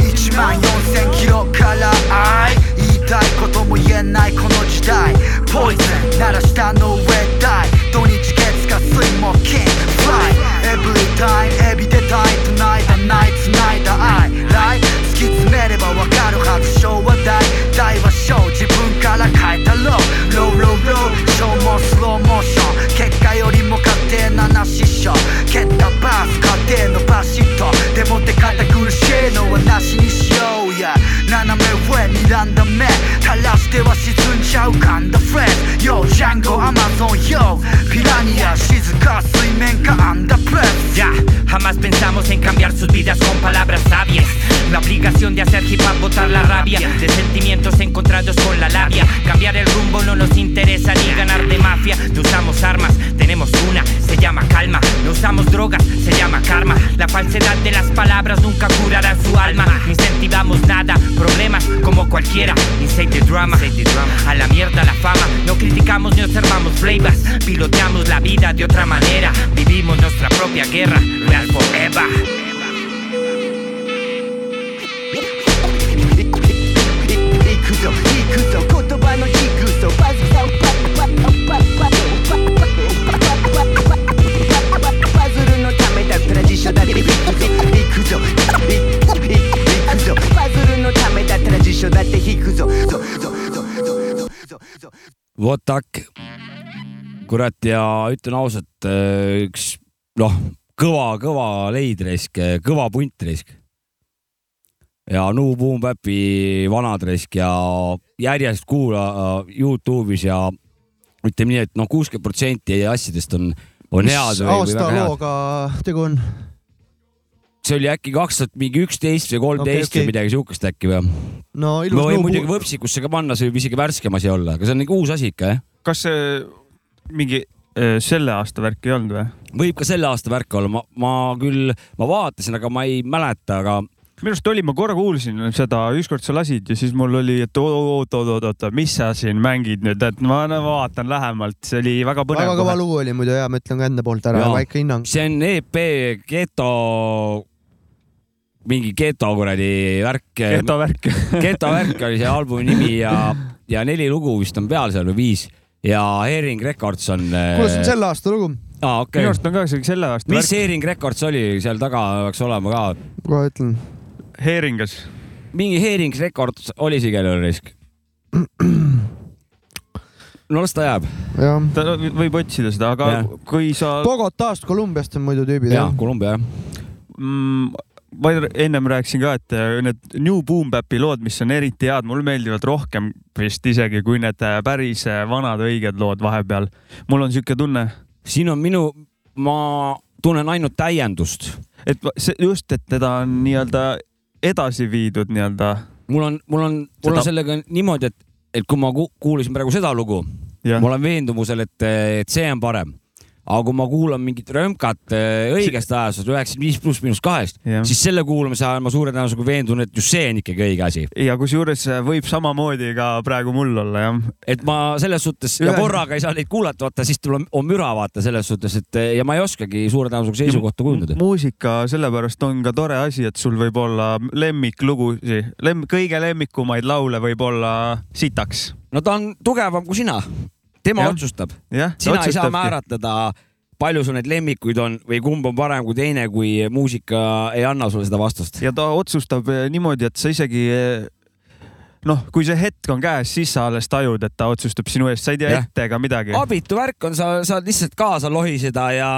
たいことも言えないこの時代。ポイズン鳴らしたの上大土日月火水木金。Fly Every time every day time tonight the night tonight the I Light 突き詰めればわかるはず。昭和大。大は小。自分から変えたロー。ローローローショーもスローモーション結果よりも勝手なな師匠蹴ったバース家庭のバシッと。でもって堅苦しいのはなしにしよう。や斜め上睨んだ目垂らしては沈んじゃうガンダフレンド Yo ジャンゴアマゾン Yo ピラニア静か水面下アンダープレス Yeah, Jamás pensamos en cambiar sus vidas con palabras sabias. La obligación de hacer hip hop, botar la rabia. De sentimientos encontrados con la labia. Cambiar el rumbo no nos interesa ni ganar de mafia. No usamos armas, tenemos una, se llama calma. No usamos drogas, se llama karma. La falsedad de las palabras nunca curará su alma. No incentivamos nada, problemas como cualquiera. Inside the drama, a la mierda la fama. No criticamos ni observamos flavors. Piloteamos la vida de otra manera. Vivimos nuestra propia guerra, real forever. 緒だって引くぞぞぞぞぞぞぞ vot tak kurat ja ütlen ausalt äh, üks noh kõva kõva leidresk äh, kõva puntresk ja New Boom Bapi vanad resk ja järjest kuula Youtube'is ja ütleme nii et, et noh kuuskümmend protsenti asjadest on on head. mis aastalooga tegu on? See oli äkki kaks tuhat mingi üksteist või kolmteist Okei, või okei. midagi siukest äkki või? no ilus või muidugi võpsikusse ka panna, see võib isegi värskem asi olla, aga see on nagu uus asi ikka jah. kas see mingi äh, selle aasta värk ei olnud või? võib ka selle aasta värk olla, ma, ma küll, ma vaatasin, aga ma ei mäleta, aga minu arust oli, ma korra kuulsin seda, ükskord sa lasid ja siis mul oli, et oot-oot-oot-oot, mis sa siin mängid nüüd, et ma vaatan lähemalt, see oli väga põnev väga kõva. lugu oli muidu ja ma ütlen ka enda poolt ära väike hinnang. see on EP Geto, mingi Geto kuradi värk. Geto värk. *laughs* Geto värk oli see albumi nimi ja, ja neli lugu vist on peal seal või viis ja Hearing Records on. kuule, see on selle aasta lugu. aa, okei minu arust on ka see selle aasta mis värk. Hearing Records oli, seal taga peaks olema ka. kohe ütlen. Heeringas. mingi Hearing Records oli see kellel risk. no las ta jääb. ta võib otsida seda, aga Jah. kui sa Bogotast, Kolumbiast on muidu tüübid jah,? Kolumbia jah. mm, ma ennem rääkisin ka, et äh, need New Boom Bapi lood, mis on eriti head, mulle meeldivad rohkem vist isegi kui need äh, päris äh, vanad õiged lood vahepeal. mul on sihuke tunne, siin on minu, ma tunnen ainult täiendust. et see just, et teda on nii-öelda edasi viidud nii-öelda. mul on, mul on, mul Seda- on sellega niimoodi, et, et kui ma ku- kuulasin praegu seda lugu, ma olen veendumusel, et, et see on parem. Aga kui ma kuulan mingit römkat eh, õigest ajast, üheksakümmend viis pluss miinus kahest, siis selle kuulamise ajal ma suure tõenäosusega veendun, et just see on ikkagi õige asi. ja kusjuures äh, võib samamoodi ka praegu mul olla jah. et ma selles suhtes ja Ühe- korraga ei saa neid kuulata, vaata siis tuleb, on müra vaata selles suhtes, et ja ma ei oskagi suure tõenäosusega seisukohta kujundada. muusika sellepärast on ka tore asi, et sul võib olla lemmiklugusid, lem-, kõige lemmikumaid laule võib olla sitaks. no ta on tugevam kui sina, tema Jah. otsustab. sina ei saa määratleda, palju sul neid lemmikuid on või kumb on parem kui teine, kui muusika ei anna sulle seda vastust. ja ta otsustab eh, niimoodi, et sa isegi eh, noh, kui see hetk on käes, siis sa alles tajud, et ta otsustab sinu eest, sa ei tea Jah. ette ega midagi. abitu värk on, sa saad lihtsalt kaasa lohiseda ja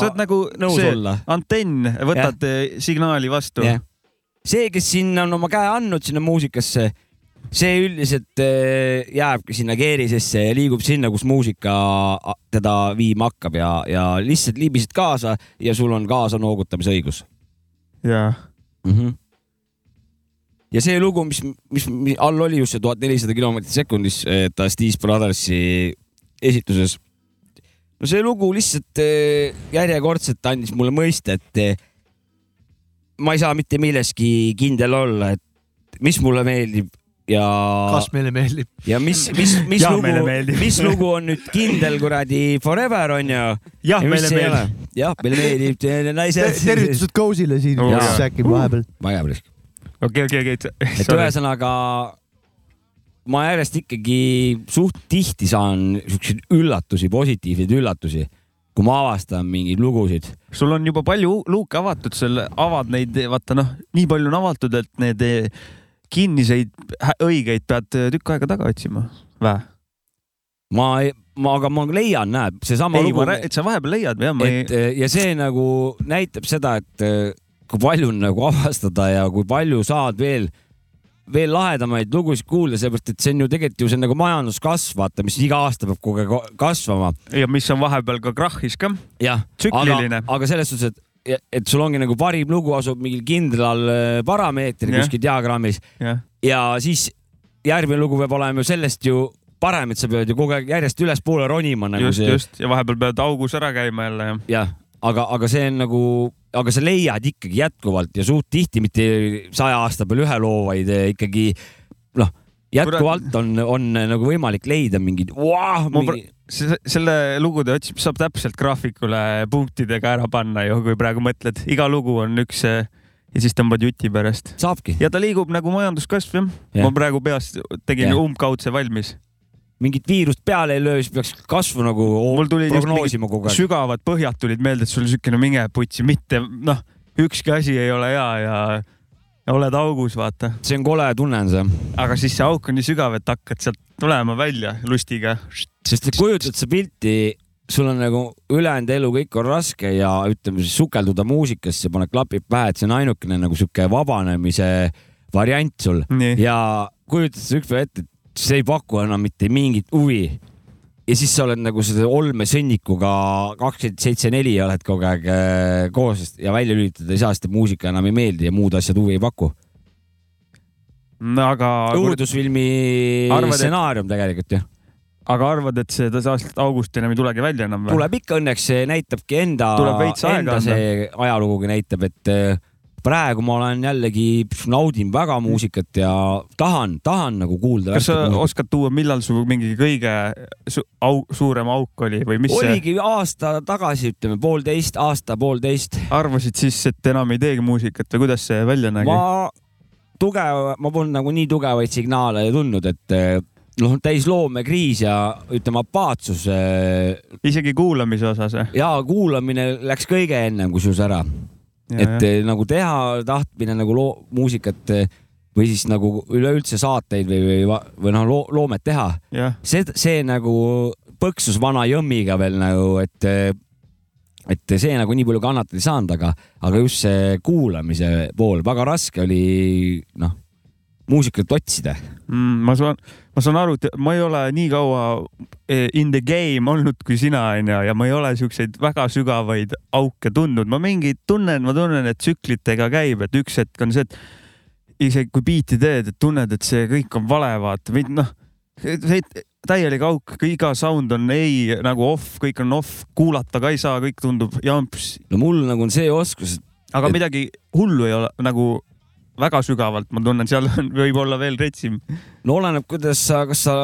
sa oled nagu nõus see olla. antenn, võtad eh, signaali vastu. see, kes sinna on oma käe andnud sinna muusikasse, see üldiselt eh, jääbki sinna keerisesse ja liigub sinna, kus muusika teda viima hakkab ja, ja lihtsalt liibised kaasa ja sul on kaasa noogutamise õigus ja mm. -hmm. ja see lugu, mis, mis, mis all oli just see tuhat nelisada kilomeetrit sekundis, ta Steve Brothersi esituses. no see lugu lihtsalt eh, järjekordselt andis mulle mõista, et eh, ma ei saa mitte milleski kindel olla, et mis mulle meeldib ja. kas meile meeldib? ja mis, mis, mis Jah, lugu mis lugu on nüüd kindel kuradi forever on ju. jah, meile meeldib. jah, meile meeldib naised. tervitused Goosile siin Oo,, kes äkki vahepeal. vägev risk. okei, okei, et okei. ühesõnaga ma järjest ikkagi suht tihti saan siukseid üllatusi, positiivseid üllatusi, kui ma avastan mingeid lugusid. sul on juba palju luuke avatud, seal avad neid, vaata noh, nii palju on avatud, et need kinniseid õigeid pead eh, tükk aega taga otsima. Vä? ma, ma, aga ma leian, näed, seesama lugu, et sa vahepeal leiad jah, ma ei et. ja see nagu näitab seda, et eh, kui palju on nagu *laughs* avastada ja kui palju saad veel, veel lahedamaid lugusid kuulda, sellepärast et see on ju tegelikult ju see on nagu majanduskasv, vaata, mis iga aasta peab kogu aeg kasvama ja mis on vahepeal ka krahhis ka. jah, aga aga selles suhtes, et et sul ongi nagu parim lugu asub mingil kindlal äh, parameetril Jah. kuskil diagrammis jah, ja siis järgmine lugu peab olema ju sellest ju parem, et sa pead ju kogu aeg järjest ülespoole ronima nagu just, see. just ja vahepeal pead augus ära käima jälle ja jah, aga, aga see on nagu, aga sa leiad ikkagi jätkuvalt ja suht tihti mitte saja aasta peal ühe loo, vaid eh, ikkagi noh, jätkuvalt on, on nagu võimalik leida mingid wow,, mingi... Se- selle lugude otsimist saab täpselt graafikule punktidega ära panna ju, kui praegu mõtled, iga lugu on üks eh, ja siis tõmbad juti pärast. saabki. ja ta liigub nagu majanduskasv jah ja.. ma praegu peast tegin umbkaudse valmis. mingit viirust peale ei löö, siis peaks kasvu nagu mul tulid prognoosima kogu aeg. sügavad põhjad tulid meelde, et sul siukene minge putsi, mitte noh, ükski asi ei ole hea ja, ja oled augus, vaata. see on kole tunne on see. aga siis see auk on nii sügav, et hakkad sealt tulema välja lustiga. sest kujutad sa pilti, sul on nagu ülejäänud elu kõik on raske ja ütleme siis sukelduda muusikasse, paned klapid pähe, et see on ainukene nagu sihuke vabanemise variant sul Nii. ja kujutad sa ükspäev ette, et see ei paku enam mitte mingit huvi ja siis sa oled nagu selle olmesõnnikuga kakskümmend seitse neli oled kogu aeg äh, koos ja välja lülitada ei saa, sest muusika enam ei meeldi ja muud asjad huvi ei paku. aga. õudusfilmi Arvad, et- stsenaarium tegelikult ju. aga arvad, et see aastast august enam ei tulegi välja enam või? tuleb ikka õnneks, see näitabki enda, enda see ajalugugi näitab, et äh, praegu ma olen jällegi, naudin väga muusikat ja tahan, tahan nagu kuulda. kas sa oskad tuua, millal su mingi kõige su au suurem auk oli või mis see, oligi aasta tagasi, ütleme poolteist, aasta-poolteist. arvasid siis, et enam ei teegi muusikat või kuidas see välja nägi? ma tugev, ma polnud nagu nii tugevaid signaale tundnud, et äh, noh, täis loomekriis ja ütleme apaatsus. isegi kuulamise osas või? ja kuulamine läks kõige ennem kusjuures ära. Et eh, nagu teha tahtmine nagu loo, muusikat eh, või siis nagu üleüldse saateid või, või, või noh loo,, loomet teha, see, see nagu põksus vana jõmmiga veel nagu, et et see nagu nii palju kannatada ei saanud, aga, aga just see kuulamise pool, väga raske oli noh, muusikat otsida. mm,. ma saan, ma saan aru, et ma ei ole nii kaua eh, in the game olnud kui sina onju ja ma ei ole siukseid väga sügavaid auke tundnud, ma mingeid tunnen, ma tunnen, et tsüklitega käib, et üks hetk on see, et isegi kui biiti teed, et tunned, et see kõik on vale, vaata või noh, see täielik auk, iga sound on ei nagu off, kõik on off, kuulata ka ei saa, kõik tundub jamps, no mul nagu on see oskus, aga Et- midagi hullu ei ole nagu väga sügavalt, ma tunnen, seal on, võib olla veel retsim. no oleneb, kuidas sa, kas sa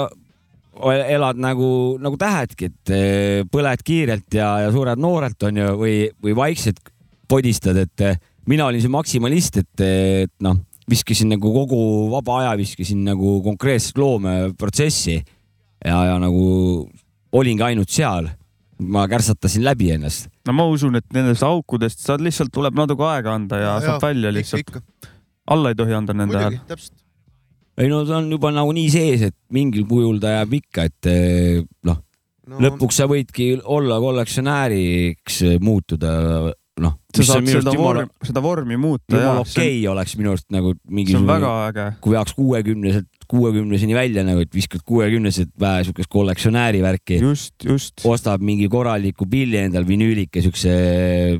elad nagu, nagu tähedki, et eh, põled kiirelt ja, ja suured noorelt on ju, või, või vaikselt podistad, et eh, mina olin see maksimalist, et, et noh, viskasin nagu kogu vaba aja viskasin nagu konkreetselt loomeprotsessi ja, ja nagu olingi ainult seal. ma kärtsatasin läbi ennast. no ma usun, et nendest aukudest saad lihtsalt, tuleb natuke aega anda ja, ja saab välja lihtsalt. Alla ei tohi anda nende hääl., ei no ta on juba nagu nii sees, et mingil kujul ta jääb ikka, et eh, noh no,, lõpuks sa võidki olla kollektsionääriks muutuda, noh. sa saad seda vormi, seda vormi muuta ja jumala okei okay oleks minu arust nagu see on mingisugune, väga äge. kui veaks kuuekümneselt, kuuekümneseni välja nagu, et viskad kuuekümneselt vähe siukest kollektsionääri värki. just, just. ostab mingi korraliku pilli endal, vinüülike siukse,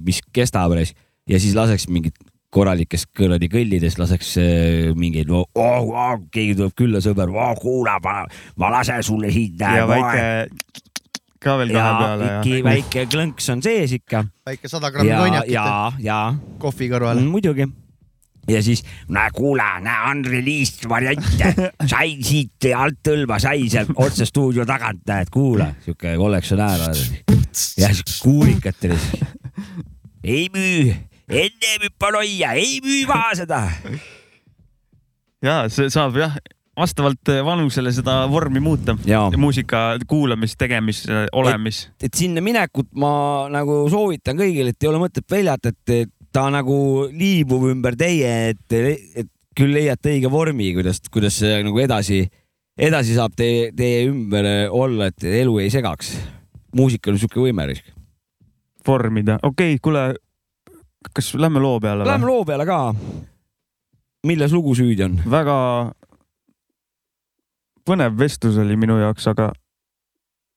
mis kestab ja siis laseks mingit korralikest kuradi kõllidest laseks äh, mingeid oh,, oh, keegi tuleb külla, sõber oh,, kuula, ma, ma lasen sulle siit. ja väike ka veel ja kahe peale ikka väike klõnks on sees ikka. väike sada grammi ja, konjakit ja, ja kohvi kõrvale. muidugi. ja siis, näe, kuule, näe, unreleased variante, *laughs* sai siit alt õlva, sai sealt otse stuudio tagant, näed, kuula, sihuke kollektsionäär ja siis kuulikatele ei müü, enne hüppan hoia, ei müü maha seda. ja see saab jah, vastavalt vanusele seda vormi muuta. muusika kuulamis, tegemis, olemis. et sinna minekut ma nagu soovitan kõigile, et ei ole mõtet peljata, et ta nagu liibub ümber teie, et, et küll leiate õige vormi, kuidas, kuidas see nagu edasi, edasi saab teie, teie ümber olla, et elu ei segaks. muusikal on sihuke võime risk. vormida, okei okay,, kuule, kas lähme loo peale? Lähme loo peale ka. milles lugu süüdi on? väga põnev vestlus oli minu jaoks, aga.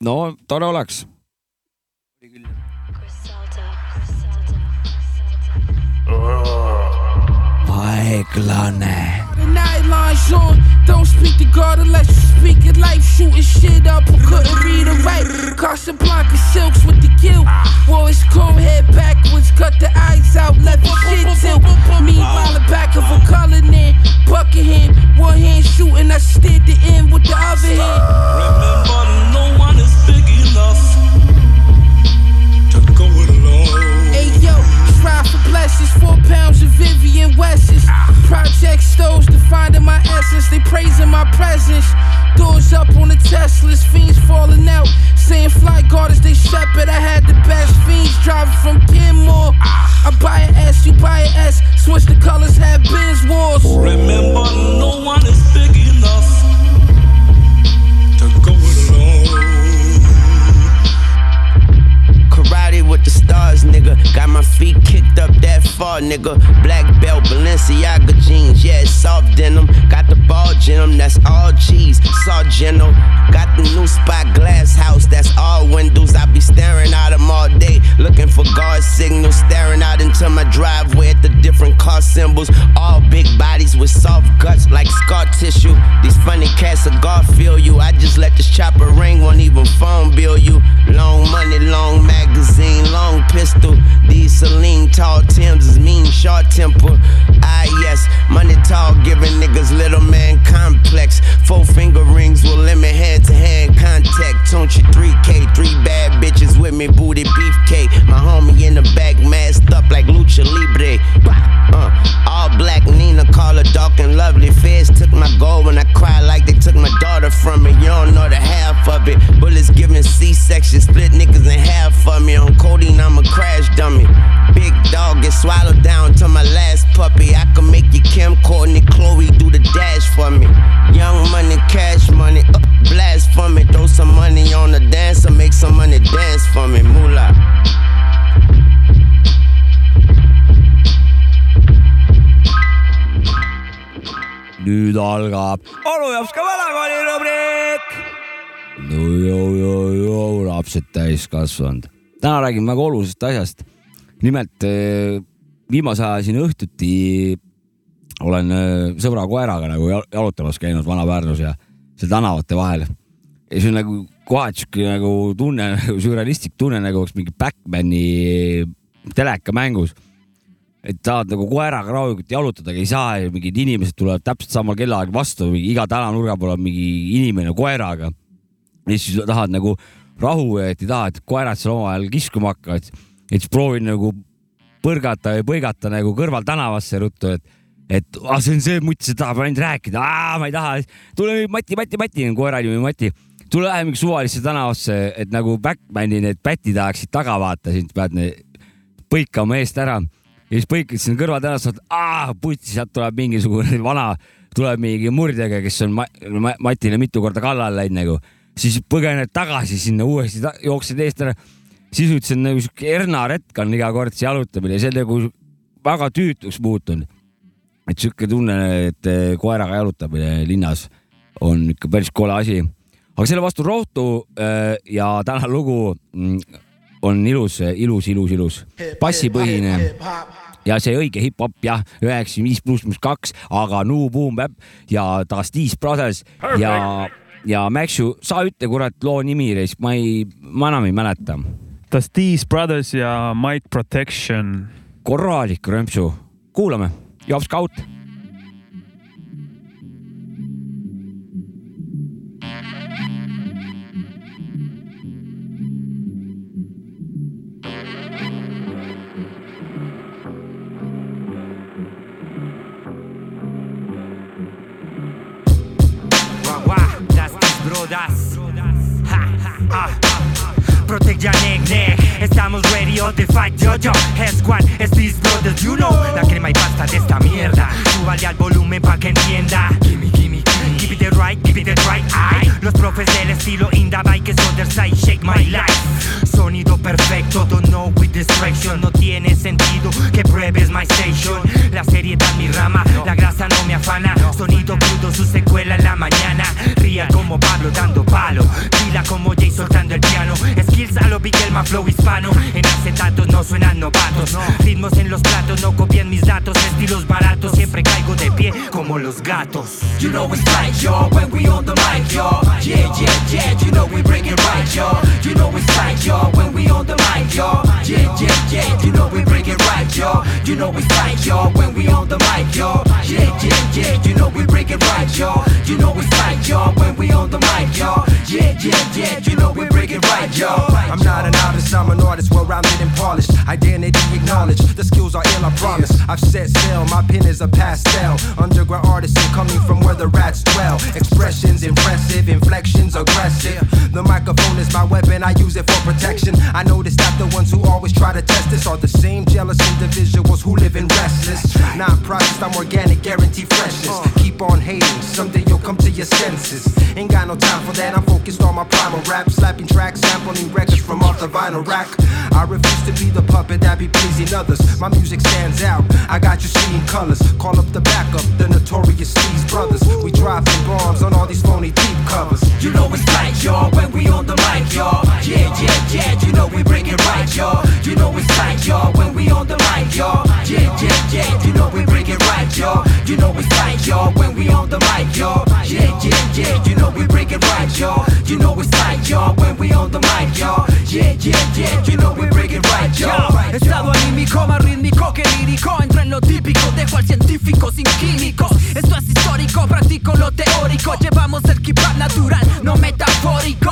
no tore oleks. oli küll. aeglane The nightline's on. Don't speak to God unless you speak it life. Shooting shit up who couldn't read or write. Casablanca silks with the guilt. Wore his comb head backwards, cut the eyes out, left his shit tilt. Meanwhile, the back of a in Buckingham. One hand shooting, I steered the end with the other hand. Remember, no one is big enough to go alone. Hey yo, strive for blessings, four pounds of Vivian West's. Project stoves defining my essence, they praising my presence. Doors up on the Teslas, fiends falling out. Saying flight guard as they shepherd, I had the best fiends driving from Kenmore. I buy an S, you buy an S, switch the colors, have Benz wars. Remember, no one is big enough to go with the stars, nigga. Got my feet kicked up that far, nigga. Black belt, Balenciaga jeans, yeah, soft denim. Got the ball gym, that's all cheese. Sargento. Got the new spot glass house, that's all windows. I be staring out them all day, looking for guard signals. Staring out into my driveway at the different car symbols. All big bodies with soft guts like scar tissue. These funny cats of God feel you. I just let this chopper ring, won't even phone bill you. Long money, long magazine, long pistol. These Celine tall Tims is mean, short temper. Ah, yes, money tall, giving niggas little man complex. Four finger rings will limit hand to hand contact. Don't you 3K, three bad bitches with me, booty beefcake. My homie in the back, masked up like Lucha Libre. Uh, all black Nina, call her dark and lovely. Feds took my gold when I cried like they took my daughter from me. You don't know the half of it. Bullets giving C-section, split niggas in half for me. On codeine, I'm a crash dummy. Big dog get swallowed down to my last puppy. I can make you Kim, Courtney, nüüd algab onu jaoks ka vanakooli rubriik. no joo, joo, joo, lapsed täiskasvanud. täna räägime väga olulisest asjast. nimelt eh, viimase aja siin õhtuti olen eh, sõbra koeraga nagu jal- jalutamas käinud Vana-Pärnus ja seal tänavate vahel. ja see on nagu kohati sihuke nagu tunne, nagu sürrealistlik tunne, nagu oleks mingi Backmani telekamängus et tahad nagu koeraga rahulikult jalutadagi ei saa ja mingid inimesed tulevad täpselt samal kellaajal vastu, iga tänavanurga pool on mingi inimene koeraga. ja siis tahad nagu rahu et ei taha, et koerad seal omavahel kiskuma hakkavad. et siis proovin nagu põrgata või põigata nagu kõrvaltänavasse ruttu, et, et ah, see on see mutt, see tahab ainult rääkida, ma ei taha, tule nüüd Mati, Mati, Mati, koera nimi Mati, tule lähme mingi suvalisse tänavasse, et nagu Backmani need pätid ajaksid taga, vaata, sind pead põikama eest ära ja siis põikad sinna kõrvatänavasse, putsi, sealt tuleb mingisugune *laughs* vana, tuleb mingi murdjaga, kes on Ma Ma Matile mitu korda kallale läinud nagu, siis põgened tagasi sinna uuesti, jooksed eest ära. sisuliselt see on nagu siuke hernaretk on iga kord see jalutamine, see on nagu väga tüütuks muutunud. et sihuke tunne, et eh, koeraga jalutamine linnas on ikka päris kole asi. aga selle vastu rohtu eh, ja tänane lugu mm, on ilus, ilus, ilus, ilus, bassipõhine ja see õige hip-hop jah, üheksakümmend viis pluss pluss kaks, aga New Boom Bap ja Dusty Brothers ja, ja Maxu, sa ütle kurat loo nimi, ma ei, ma enam ei mäleta. Dusty Brothers ja Mike Protection. korralik römpsu, kuulame, Job Scout. Estamos ready on the fight, yo, yo. Squad, es these brothers, you know. La crema y pasta de esta mierda. Súbale al volumen pa' que entienda. Gimme, gimme, Keep it right, keep it right, ay. Los profes del estilo Inda Bikes other side, shake my life. Sonido perfecto, don't know with distraction. No tiene sentido que pruebes my station. La seriedad mi rama, la grasa no me afana. Sonido crudo, su secuela en la mañana. Ría como Pablo dando palo. Pila como Jay soltando el piano. Skills a lo vi que el más flow hispano En acetatos no suenan novatos Ritmos en los platos, no copien mis datos Estilos baratos, siempre caigo de pie como los gatos You know it's tight, y'all, when we on the mic, y'all. Yeah, yeah, yeah, you know we bring it right, y'all. You know it's tight, y'all, when we on the mic, y'all. Yeah, yeah, yeah, you know we bring it right, y'all. You know it's tight, y'all, when we on the mic, y'all. Yeah, yeah, yeah, you know we bring it right, y'all. You know it's tight, y'all, when we on the mic, y'all. Yeah, yeah, yeah, you know we bring it right, y'all. I'm not an artist, I'm an artist, well rounded and polished. Identity acknowledged, the skills are ill, I promise. I've set sail, my pen is a pastel. Underground artisan coming from where the rats dwell. Expressions impressive, inflections aggressive. The microphone is my weapon, I use it for protection. I notice that the ones who always try to test this are the same jealous individuals who live in restless. Not processed, I'm organic, guarantee freshness. Uh. Keep on hating, someday you'll come to your senses. Ain't got no time for that, I'm focused on my primal rap. Slapping tracks, sampling records from off the vinyl rack. I refuse to be the puppet that be pleasing others. My music stands out, I got you seeing colors. Call up the backup, the notorious Steve's brothers. We dropping bombs on all these phony deep covers. You know it's tight, y'all, when we on the mic, y'all. Yeah, yeah, yeah, you know we bring it right, y'all. You know it's tight, y'all, when we on the mic, y'all. Yeah, yeah, yeah, you know we bring it right, y'all. You know it's tight, y'all, when we on the mic, y'all. Yeah, yeah, yeah, you know we bring it right, y'all. You know it's tight, y'all, when we on the mic, y'all. Yeah, yeah, yeah, you know we bring it right, y'all. Estado anímico más rítmico que lírico Entro en lo típico, dejo al científico sin químicos Esto es histórico, practico lo teórico Llevamos el hip hop natural, no metafórico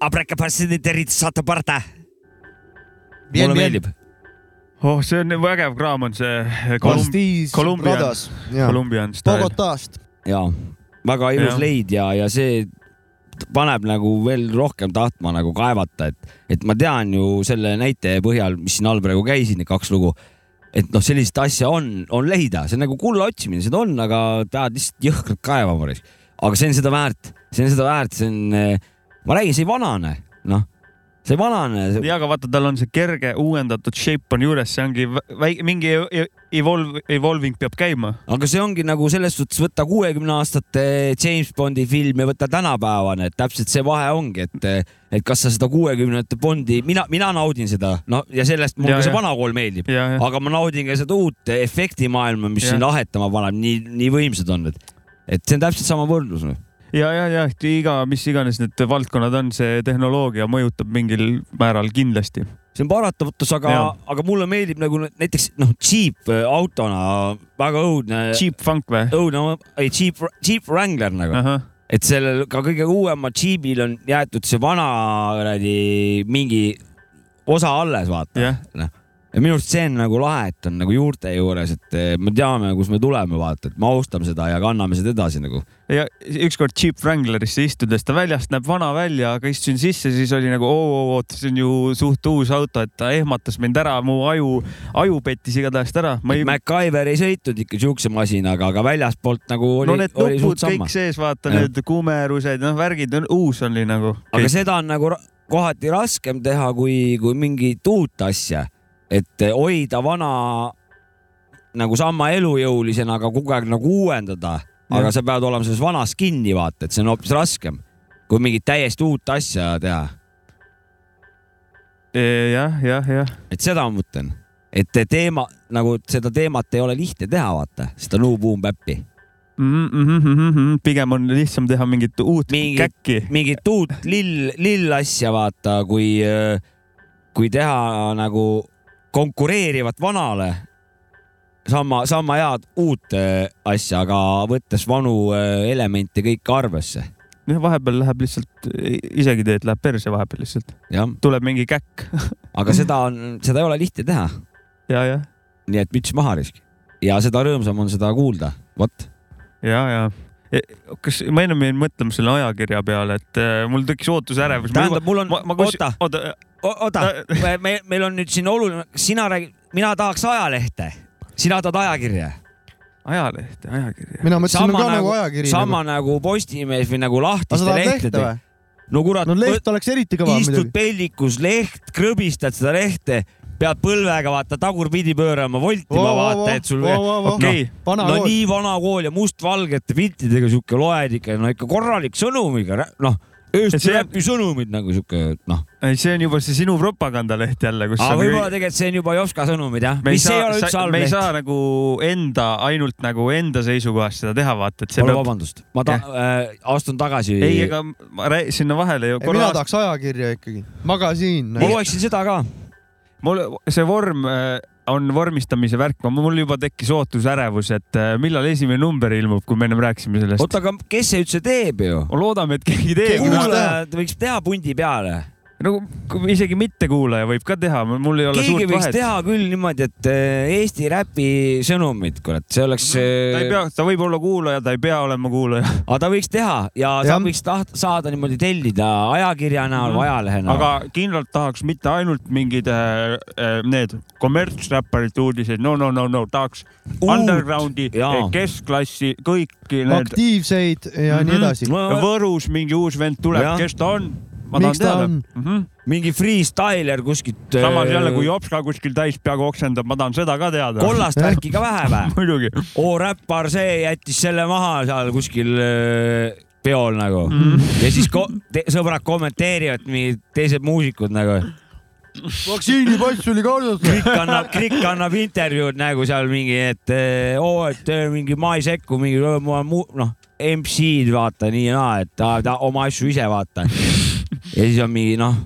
abraka passiditerit saata parta. mulle meeldib. oh, see on vägev kraam on see. Colombian Brothers., Jaa. Colombian style. Bogotast. ja väga ilus Jah. leid ja, ja see paneb nagu veel rohkem tahtma nagu kaevata, et, et ma tean ju selle näite põhjal, mis siin all praegu käisid, need kaks lugu, et noh, sellist asja on, on leida, see on nagu kulla otsimine, seda on, aga pead lihtsalt jõhkralt kaevama. Aga see on seda väärt, see on seda väärt, see on, ma räägin, see ei vanane, noh, see ei vanane. ja, aga vaata, tal on see kerge uuendatud shape on juures, see ongi väike, mingi e- evolve, evolving peab käima. aga see ongi nagu selles suhtes võtta kuuekümne aastate James Bondi film ja võtta tänapäevane, et täpselt see vahe ongi, et, et kas sa seda kuuekümnendate Bondi, mina, mina naudin seda, no ja sellest mulle Ja, see vana kool meeldib, aga ma naudin ka seda uut efektimaailma, mis Ja. siin ahetama paneb, nii, nii võimsad on need. Et see on täpselt sama võrdlus. noh. ja, ja, ja iga, mis iganes need valdkonnad on, see tehnoloogia mõjutab mingil määral kindlasti. see on paratamatus, aga aga mulle meeldib nagu näiteks noh, Jeep äh, autona väga õudne. Jeep Funk või? õudne, ei Jeep, Jeep Wrangler nagu. et sellel ka kõige uuemal Jeepil on jäetud see vana kuradi mingi osa alles, vaata Jah. Ja minu arust see on nagu lahe, et on nagu juurte juures, et eh, me teame, kus me tuleme, vaata, et me austame seda ja kanname seda edasi nagu. ja ükskord Jeep Wranglerisse istudes ta väljast näeb vana välja, aga istusin sisse, siis oli nagu oo, oot, see on ju suht uus auto, et ta ehmatas mind ära, mu aju, aju pettis igatahes ära. ei, MacGyver ei sõitnud ikka siukse masinaga, aga väljaspoolt nagu oli no need nupud kõik. sees, vaata Jah. need kumerused, noh, värgid on uus oli nagu. aga seda on nagu kohati raskem teha kui, kui mingit uut asja, et hoida vana nagu sama elujõulisena, aga kogu aeg nagu uuendada, aga sa pead olema selles vanas kinni, vaata, et see on hoopis raskem kui mingit täiesti uut asja teha. jah, jah, jah. et seda ma mõtlen, et teema nagu seda teemat ei ole lihtne teha, vaata, seda New Boom Bap'i. Mm -hmm. pigem on lihtsam teha mingit uut mingit käkki, mingit uut lill, lill asja vaata, kui, kui teha nagu konkureerivat vanale sama, sama head uut äh, asja, aga võttes vanu äh, elemente kõik arvesse. jah, vahepeal läheb lihtsalt, isegi teed, läheb perse vahepeal lihtsalt. tuleb mingi käkk. *laughs* aga seda on, seda ei ole lihtne teha. ja, jah. nii et müts maha risk ja seda rõõmsam on seda kuulda, vot. ja, ja kas ma ennem jäin mõtlema selle ajakirja peale, et äh, mul tekkis ootusärevus. tähendab, mul on, oota, oota, oota, me, meil on nüüd siin oluline, sina räägid, mina tahaks ajalehte, sina tahad ajakirja. ajalehte, ajakirja. mina mõtlesin ka nagu ajakiri. sama nagu Postimees või nagu lahtiste lehtede no kurat no leht oleks eriti kõva istud pellikus, leht, krõbistad seda lehte, pead põlvega vaata tagurpidi pöörama, voltima vau, vaata, vau, et sul vau, vau, vau. okei Vana no kool. nii vana kool ja mustvalgete piltidega sihuke loed ikka, no ikka korralik sõnumiga, noh, Eesti See- räpi sõnumid nagu sihuke, noh. ei, see on juba see sinu propagandaleht jälle, kus on võib-olla tegelikult see on juba Jopska sõnumid jah, me ei mis ei saa ole, üldse halb me ei leht. saa nagu enda, ainult nagu enda seisukohast seda teha, vaata, et see palun peab. vabandust, ma ta-, äh, astun tagasi. ei, ega ma rää- sinna vahele ju mina tahaks ajakirja ikkagi, magasiin. ma loeksin seda ka. mul see vorm äh, on vormistamise värk, mul juba tekkis ootusärevus, et äh, millal esimene number ilmub, kui me ennem rääkisime sellest. oota, aga kes see üldse teeb ju? loodame, et keegi teeb. võiks teha pundi peale. No isegi mittekuulaja võib ka teha, mul ei ole keegi suurt võiks vahet. teha küll niimoodi, et äh, Eesti räpi sõnumid, kurat, see oleks. ta ei pea, ta võib olla kuulaja, ta ei pea olema kuulaja. aga ta võiks teha ja sa Jah. võiks taht-, saada niimoodi tellida ajakirja näol või ajalehe näol. aga kindlalt tahaks mitte ainult mingid äh, need kommertsräpparite uudiseid, no no no no tahaks undergroundi, jaa. keskklassi, kõiki need. aktiivseid ja nii edasi. Võrus mingi uus vend tuleb kes ta on? Ma Miks ta tahan on? teada mm. -hmm. mingi freestyler kuskilt. samas jälle, kui jops ka kuskil täis peaga oksendab, ma tahan seda ka teada. kollast värki ka vähe või? *laughs* muidugi. oo, räppar see jättis selle maha seal kuskil äh, peol nagu Mhm. ja siis ko te sõbrad kommenteerivad, mingid teised muusikud nagu. vaktsiinipass oli kaasas. Krikk annab, Krikk annab intervjuud nagu seal mingi, et eh, oo, et mingi ma ei sekku, mingi noh, MC-d vaata nii ja naa, et ta, ta oma asju ise vaata. Ja siis on mingi noh,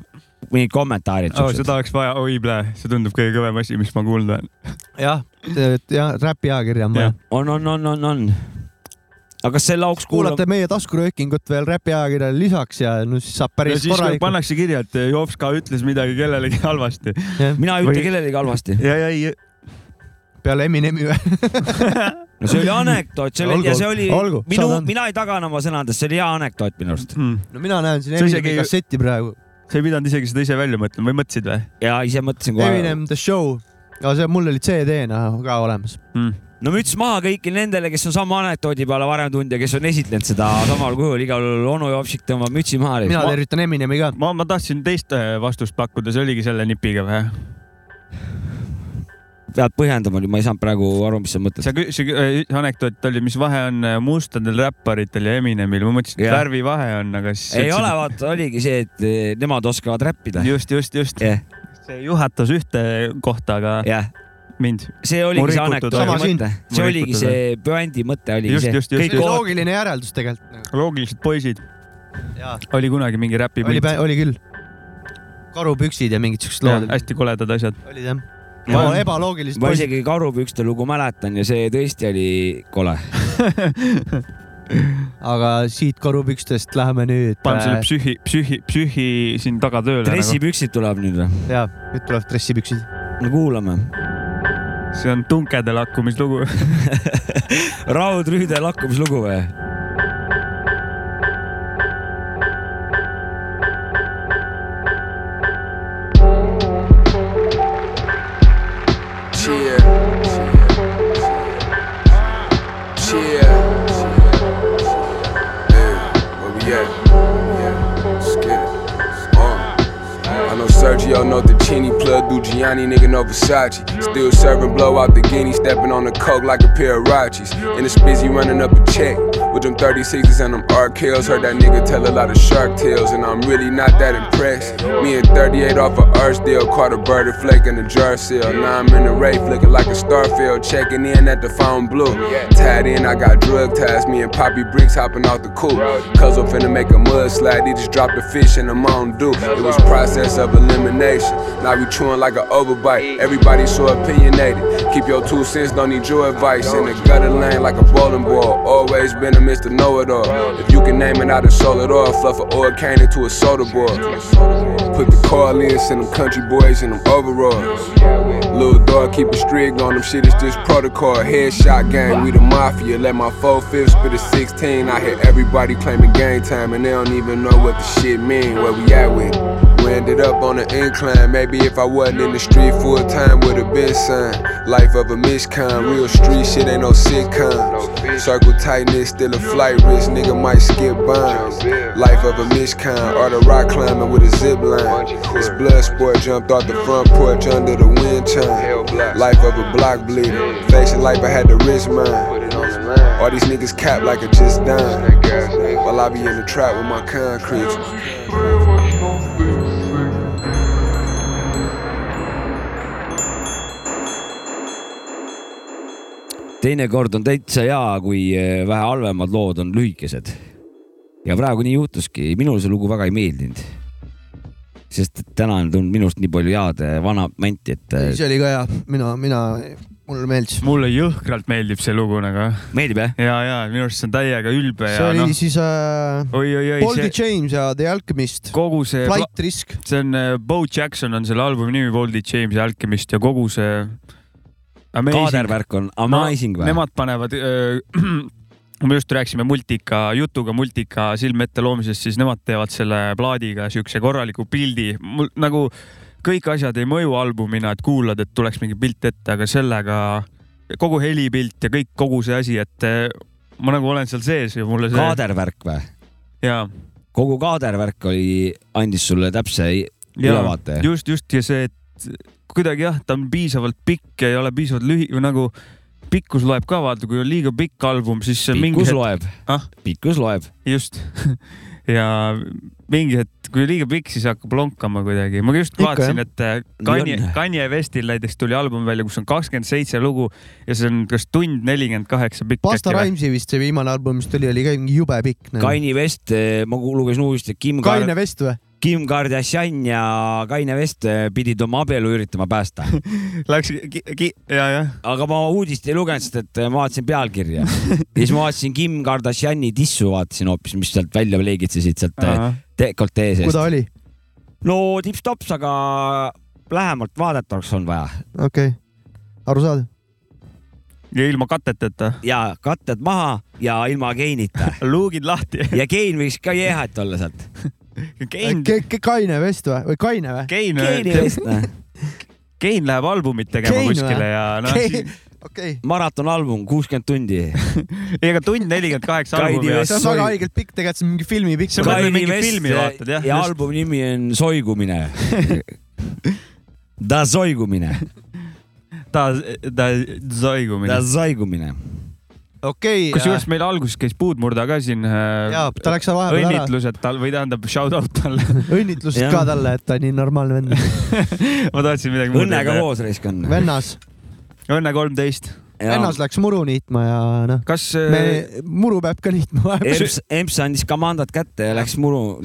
mingid kommentaarid oh,. seda oleks vaja, oi plee, see tundub kõige kõvem asi, mis ma kuulnud olen. jah, jah, räpi ajakirja on vaja. on, on, on, on, on. aga kas selle auks kuulab kuulate meie taskuröökingut veel räpi ajakirjale lisaks ja no siis saab päris kui korralikult. pannakse kirja, et jops ka ütles midagi kellelegi halvasti. mina ei ütle kellelegi halvasti. ja, ja ei, peale Eminemi või? *laughs* no see oli anekdoot, see oli ja see oli olgu, minu mina ei tagane oma sõnadest, see oli hea anekdoot minu arust hmm.. no mina näen siin Sa Eminemi isegi- kasseti praegu. sa ei pidanud isegi seda ise välja mõtlema või mõtlesid või? ja ise mõtlesin kohe. Eminem The Show, aga see mul oli CD-na ka olemas. Hmm. no müts maha kõigile nendele, kes on sama anekdoodi peale varem tulnud ja kes on esitlenud seda samal kujul, igal juhul onu Jopsik tõmbab mütsi maha. mina tervitan Eminemi ka. ma, ma tahtsin teist äh, vastust pakkuda, see oligi selle nipiga või? Pead põhjendama, ma ei saanud praegu aru, mis sa mõtled. see, see äh, anekdoot oli, mis vahe on äh, mustadel räpparitel ja Eminemil, ma mõtlesin, et Jah. värvivahe on, aga siis. ei ole, vaata, oligi see, et eh, nemad oskavad räppida. just, just, just jah, see juhatas ühte kohta, aga jah. mind. see oligi see anekdoodi mõte, see oligi see bändi mõte oligi Just, see. just, just, see loogiline järeldus tegelikult. loogilised poisid. Oli kunagi mingi räpi oli oli küll. karupüksid ja mingid siuksed lood hästi koledad asjad. olid jah. Ma- ebaloogilised ma poisid. isegi karupükste lugu mäletan ja see tõesti oli kole. *laughs* aga siit karupükstest läheme nüüd. paneme selle psühhi, psühhi, psühhi siin taga tööle. nagu. dressipüksid tuleb nüüd või? ja nüüd tulevad dressipüksid. no kuulame. see on tunkede lakkumislugu. *laughs* raudrüüde lakkumislugu või? Cheer. Cheer. Hey, where we at? Yeah. Uh. I know Sergio know the Chini plug, do Gianni, nigga no Versace. Still serving blow out the guinea, stepping on the coke like a pair of Rachis. And it's busy running up a check with them 36s and them RKLs. Heard that nigga tell a lot of shark tales, and I'm really not that impressed. Me and 38 off a arch deal, caught a birdie flake in the jar seal. Now I'm in the Wraith looking like a starfield, checking in at the phone blue. Tied in, I got drug ties, me and Poppy Bricks hopping off the coupe. Cuz I'm finna make a mudslide, he just dropped a fish in the Mountain Dew. It was process of elimination. Now we chewing like an overbite. Everybody so opinionated. Keep your two cents, don't need your advice. In the gutter lane like a bowling ball. Always been a Mr. Know It All. If you can name it, I done sold it all. Fluff an oil cane into a soda boy. Put the call in, send them country boys in them overalls. Little dog keep a strig on them shit, it's just protocol. Headshot gang, we the mafia. Let my 4 5 spit a 16. I hear everybody claiming game time, and they don't even know what the shit mean. Where we at with it? Ended up on an incline. Maybe if I wasn't in the street full time, would've been signed. Life of a miscon, real street shit ain't no sitcom. Circle tightness, still a flight risk, nigga might skip bonds. Life of a miscon, or the rock climbing with a zip line. This blood sport jumped off the front porch under the wind chime. Life of a block bleeder, facing life I had to risk mine. All these niggas cap like a just done. While I be in the trap with my concrete. Teinekord on täitsa hea, kui eh, vähe halvemad lood on lühikesed. ja praegu nii juhtuski, minule see lugu väga ei meeldinud. sest täna on tulnud minust nii palju head vana mänti, et eh, see oli ka hea, mina, mina, mulle meeldis. mulle jõhkralt meeldib see lugu nagu. meeldib jah? ja, ja minu arust see on täiega ülbe see ja oli noh, siis äh, oi-oi-oi, Boldy see James ja The Alchemist, kogu see, Flight Risk. see on äh, Bo Jackson on selle albumi nimi, Boldy James ja Alchemist ja kogu see. Kaadervärk on amazing või? Nemad panevad, *clears throat* me just rääkisime multika, jutuga multika silme ette loomisest, siis nemad teevad selle plaadiga siukse korraliku pildi, mul nagu kõik asjad ei mõju albumina, et kuulad, et tuleks mingi pilt ette, aga sellega kogu helipilt ja kõik, kogu see asi, et eh, ma nagu olen seal sees ja mulle see. kaadervärk või? jaa. kogu kaadervärk oli, andis sulle täpse ülevaate. just, just ja see, et kuidagi jah, ta on piisavalt pikk ja ei ole piisavalt lühi- või nagu pikkus loeb ka, vaata, kui on liiga pikk album, siis mingi pikkus hetk- loeb ah?, pikkus loeb. just *laughs* ja mingi hetk, kui liiga pikk, siis hakkab lonkama kuidagi. ma just vaatasin, et äh, Kanye on., Kanye Westil näiteks tuli album välja, kus on kakskümmend seitse lugu ja see on kas tund nelikümmend kaheksa pikk. Basta Rhymesi vist see viimane album, mis tuli, oli ka mingi jube pikk. Kanye West, ma lugesin uudist, et Kim Kaine Kar-, Vest või? Kim Kardashian ja Kaine West eh, pidid oma abielu üritama päästa. *laughs* Läks, ja, jah. aga ma uudist ei lugenud, sest et ma vaatasin pealkirja ja siis ma vaatasin Kim Kardashini tissu, vaatasin hoopis, mis sealt välja leegitsesid sealt eh, dekoltee kui seest ta. oli? no tips-tops, aga lähemalt vaadata oleks olnud vaja okei okay., aru saada. ja ilma kateteta. ja katted maha ja ilma geinita *laughs* luugid lahti. ja gein võiks ka jehat olla sealt. *laughs* *laughs* Kein, Kaine Vest või, või Kaine või? Kein, geini vest, noh. Kein läheb albumit tegema Kein kuskile või? ja noh, okei, maratonalbum, kuuskümmend tundi. *laughs* ega tund nelikümmend kaheksa Kaidi albumi see on väga haigelt pikk, tegelikult see on mingi filmi pikk. See on Mõtle, mingi filmi vaatad, jah, ja just. albumi nimi on Soigumine. *laughs* Da soigumine, ta, ta soigumine da. soigumine. okei, kusjuures meil alguses käis Puudmurda ka siin. jaa, ta läks vahepeal ära. õnnitlused tal või tähendab shout out talle. *laughs* õnnitlused ka talle, et ta on nii normaalne vend. *laughs* ma tahtsin midagi muud õnnega. koos raisk on. vennas, õnne kolmteist. Vennas läks muru niitma ja noh, kas me äh,, muru peab ka niitma vahepeal. Emps, Emps andis kamandad kätte ja läks muru.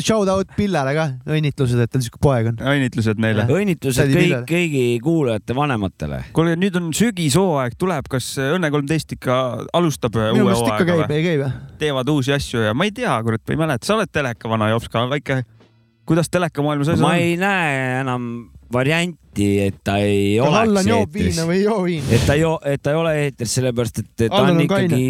shout out Pillele ka, õnnitlused, et tal siuke poeg on. õnnitlused neile? õnnitlused kõik, kõigi kuulajate vanematele. kuule, nüüd on sügishooaeg tuleb, kas Õnne kolmteist ikka alustab äh, minu uue hooaega käib, või? teevad uusi asju ja ma ei tea, kurat, ma ei mäleta, sa oled teleka vana jops ka, väike, kuidas telekamaailmas asjad ma on? ei näe enam varianti, et ta ei kas oleks Allan joob viina. või ei joo viina? et ta ei joo, et ta ei ole eetris, sellepärast et ta Allan on on ikkagi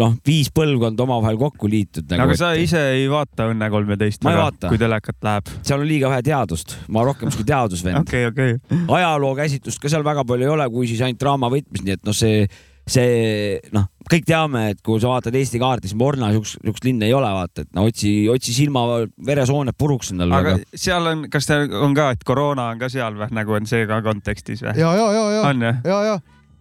noh, viis põlvkonda omavahel kokku liitud nagu. aga sa ise ei vaata Õnne kolmeteist kui telekat läheb? seal on liiga vähe teadust, ma rohkem siuke teadusvend. *laughs* okei, okei. ajaloo käsitlust ka seal väga palju ei ole, kui siis ainult draama võtmes, nii et noh, see, see noh, kõik teame, et kui sa vaatad Eesti kaarti, siis Morna siukest, siukest linna ei ole, vaata, et no otsi, otsi silma veresooned puruks endale. aga seal on, kas ta on ka, et koroona on ka seal või nagu on see ka kontekstis või? ja, ja, ja, ja, jah? ja, ja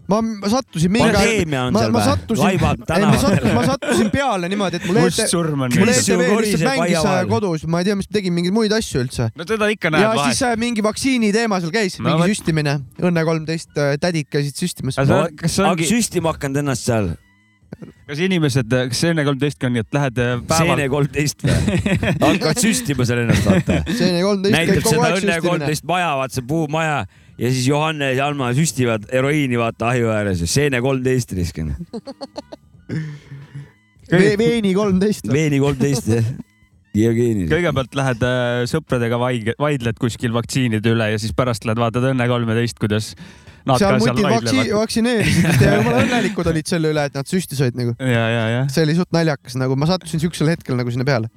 ma, ma sattusin mingi pandeemia on ma, seal ma või? sattusin, ma sattusin, ma sattusin peale niimoodi, et mul ET, mustsurm on. mul ETV lihtsalt mängis äh, kodus, ma ei tea, mis ta tegi, mingeid muid asju üldse. no teda ikka näed ja vahel siis. äh, mingi vaktsiini teema seal käis, No mingi vot. süstimine, Õnne kolmteist tädid käisid süstimas. sa- kas aga ongi, süstima hakanud ennast seal, kas inimesed, kas Õnne kolmteist on nii, et lähed äh, päeval seene kolmteist või? *laughs* hakkad süstima seal ennast, vaata. seene kolmteist näitab käib kogu seda Õnne kolmteist maja, vaata see puumaja ja siis Johannes ja Alma süstivad heroiini vaata ahju ääres ja seene kolmteist riskin. veeni kolmteist. veeni kolmteist jah. Jevgeni. kõigepealt lähed äh, sõpradega vaidled kuskil vaktsiinide üle ja siis pärast lähed vaatad Õnne kolmeteist, kuidas nad seal ka seal vaidlevad. vaktsineerisid ja jumala õnnelikud olid selle üle, et nad süsti said nagu. ja, ja, ja. see oli suht naljakas, nagu ma sattusin siuksel hetkel nagu sinna peale.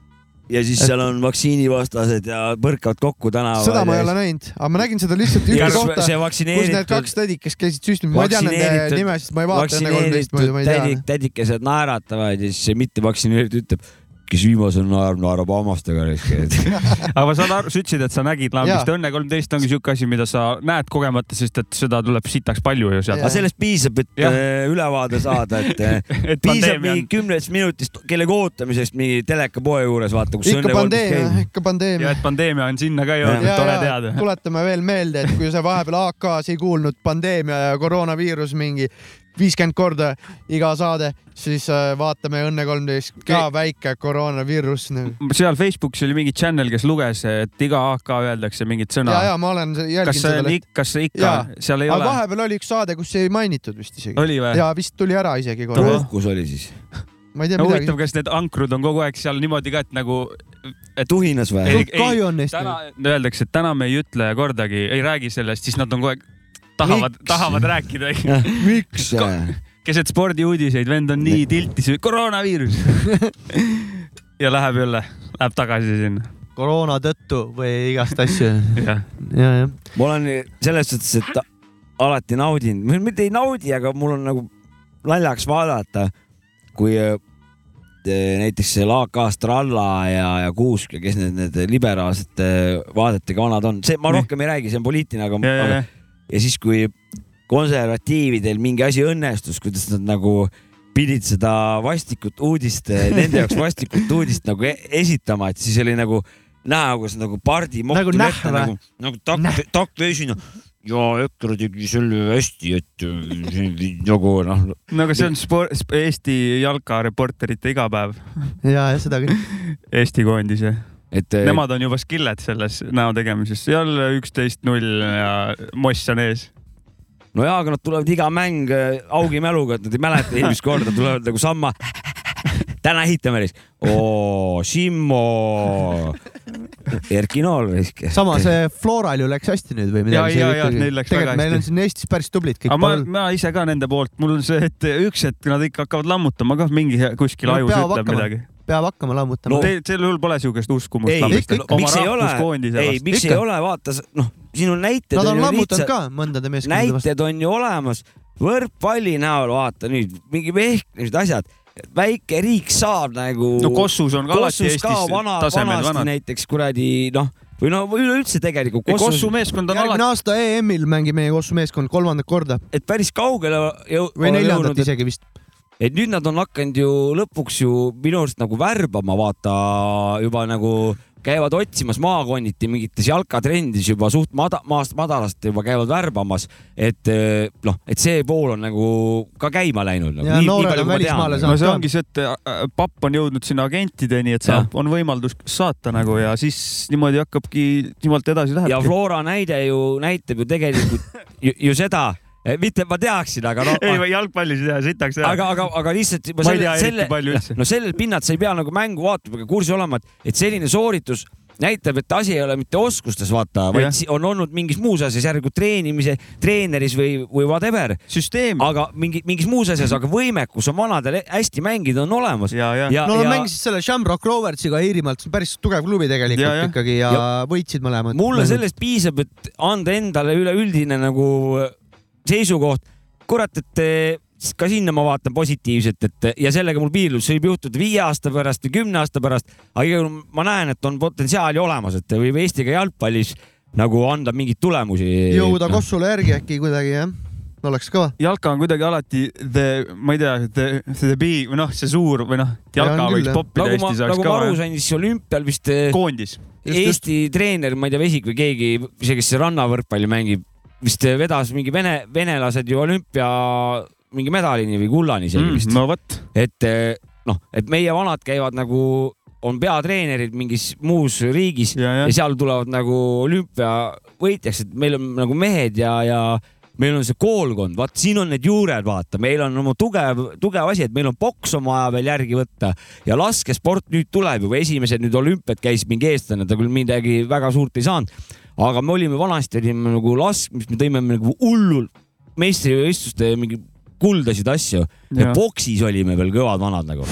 Ja siis seal on vaktsiinivastased ja põrkavad kokku tänaval. seda ma ei ole näinud, aga ma nägin seda lihtsalt ühte kohta, see kus vaktsineeritud- need kaks tädikest käisid süstimas, ma ei tea nende nimesid, ma ei vaata enne kolmteist muidu, ma ei tea tädik,. tädikesed naeratavad ja siis see mittevaktsineeritud ütleb, kes viimasel naerab, naerab hammastega. *laughs* aga ma saan aru, sa ütlesid, et sa nägid lambist. Õnne kolmteist ongi siuke asi, mida sa näed kogemata, sest et seda tuleb sitaks palju ju sealt aga. sellest piisab, et Jah. äh, ülevaade saada, et *laughs* äh, Et piisab mingi kümnest minutist kellegi ootamisest mingi telekapoe juures, vaata, kus ikka pandeemia, ikka pandeemia ja. et pandeemia on sinna ka jõudnud, tore teada. tuletame veel meelde, et kui sa vahepeal AK-s ei kuulnud pandeemia ja koroonaviirus mingi viiskümmend korda iga saade, siis äh, vaatame Õnne kolmteist ka väike koroonaviirus nagu.. seal Facebookis oli mingi channel, kes luges, et iga AK öeldakse mingit sõna ja, ja ma olen jälginud kas see seda kas see ikka seal ei aga ole? vahepeal oli üks saade, kus ei mainitud vist isegi. Ja vist tuli ära isegi korra. kus oli siis? ma ei tea no midagi huvitav,. kas need ankrud on kogu aeg seal niimoodi ka, et nagu. tuhinas või? Suht kahju on neist täna öeldakse, et täna me ei ütle kordagi, ei räägi sellest, siis nad on kogu aeg tahavad, tahavad rääkida. *laughs* miks? keset spordiuudiseid, vend on nii tiltis, koroonaviirus. *laughs* ja läheb jälle, läheb tagasi sinna. koroona tõttu või igast asju. *laughs* jah, ja, jah. ma olen selles suhtes, et alati naudin, mitte ei naudi, aga mul on nagu naljaks vaadata, kui äh, näiteks seal AK Stralla ja, ja Kuusk ja kes need, need liberaalsete vaadetega vanad on, see ma rohkem ei räägi, see on poliitiline, aga, Ja, ja, aga ja. siis, kui konservatiividel mingi asi õnnestus, kuidas nad nagu pidid seda vastikut uudist, nende jaoks vastikut uudist nagu e esitama, et siis oli nagu näha, kuidas nagu pardi Nagu mohtu näh ette või? nagu, nagu takk, takk esine ja EKRE tegi selle hästi, et äh, nagu noh. no aga see on sport, Eesti jalkareporterite igapäev. ja, ja seda küll. *laughs* Eesti koondise. Et äh, Nemad on juba skilled selles näo tegemises, jälle üksteist null ja moss on ees. no jaa, aga nad tulevad iga mäng äh, augi mäluga, et nad ei mäleta eelmist korda, tulevad nagu samma. täna ehitame siis. oo, Simmo. Erki Nool risk. sama see Floral ju läks hästi nüüd või Ja, midagi. ja, ja, neil läks väga tegelikult meil on hästi. siin Eestis päris tublid kõik aga. ma, ma ise ka nende poolt, mul on see, et üks hetk nad ikka hakkavad lammutama ka mingi kuskil No ajus ütleb hakkama. midagi. Peab hakkama lammutama no,. Teil, sel juhul pole siukest uskumust ei, miks ei ole, ei, miks ei ole, vaata, noh, siin on näited. Nad on lammutanud ka mõndade meeskondade vastu. näited on ju olemas, võrkpalli näol vaata nüüd mingi vehklemised, asjad, väike riik saab nagu. No Kossus on ka alati Kossus ka Eestis vana, tasemel vanasti vanad. näiteks kuradi noh, või no või üleüldse tegelikult. Kossu meeskond on järgmine alati, aasta EM-il mängib meie Kossu meeskond kolmandat korda et päris kaugele jõu- või neljandat jõudnud, et- isegi vist. Et nüüd nad on hakanud ju lõpuks ju minu arust nagu värbama, vaata juba nagu käivad otsimas maakonniti mingites jalkatrendides juba suht mada-, maast madalast juba käivad värbamas, et eh, noh, et see pool on nagu ka käima läinud nagu.. Ja noored on välismaale no see ongi see, et äh, papp on jõudnud sinna agentideni, et saab, on võimaldus saata nagu ja siis niimoodi hakkabki, niimoodi edasi ja lähebki. Flora näide ju näitab ju tegelikult ju, ju seda, mitte et ma teaksin, aga no. ei, jalgpallis ei tea, sitaks ei aga, aga, aga lihtsalt Ma ei selle tea, eriti palju üldse., no sellelt pinnalt sa ei pea nagu mängu vaatama ega kursis olema, et, et selline sooritus näitab, et asi ei ole mitte oskustes, vaata, Jah. vaid si- on olnud mingis muus asjas, järelikult treenimise, treeneris või, või whatever. süsteem. aga mingi, mingis muus asjas, aga võimekus on vanadel hästi mängida, on olemas. ja, ja, ja, no nad ja mängisid selle Shamrock Roversiga Iirimaalt, see on päris tugev klubi tegelikult Ja, ja. ikkagi ja, Ja- võitsid mõlemad. mulle sellest piisab, et anda endale üleüldine nagu seisukoht. kurat, et eh, ka sinna ma vaatan positiivselt, et ja sellega mul piirdub, see võib juhtuda viie aasta pärast või kümne aasta pärast, aga igal juhul ma näen, et on potentsiaali olemas, et võib Eesti ka jalgpallis nagu anda mingeid tulemusi. jõuda Kossule järgi äkki kuidagi jah, oleks kõva. jalka on kuidagi alati the, ma ei tea, the, the big või noh, see suur või noh, jalka küll, võiks jah. poppida nagu Eestis, nagu ma aru sain, siis olümpial vist eh, koondis. Eesti treener, ma ei tea, Vesik või keegi, see, kes rannavõrkpalli mängib, vist vedas mingi vene, venelased ju olümpia mingi medalini või kullani isegi Mm, vist. no vot, et eh, noh, et meie vanad käivad nagu on peatreenerid mingis muus riigis ja, ja. ja seal tulevad nagu olümpiavõitjaks, et meil on nagu mehed ja, ja meil on see koolkond, vaat siin on need juured, vaata, meil on oma tugev, tugev asi, et meil on poks on vaja veel järgi võtta ja laskesport nüüd tuleb juba, esimesed nüüd olümpiad käis mingi eestlane, ta küll midagi väga suurt ei saanud, aga me olime vanasti olime nagu laskmist, me tõime nagu hullult meistrivõistluste mingi kuldasid asju ja Jah. boksis olime veel kõvad vanad nagu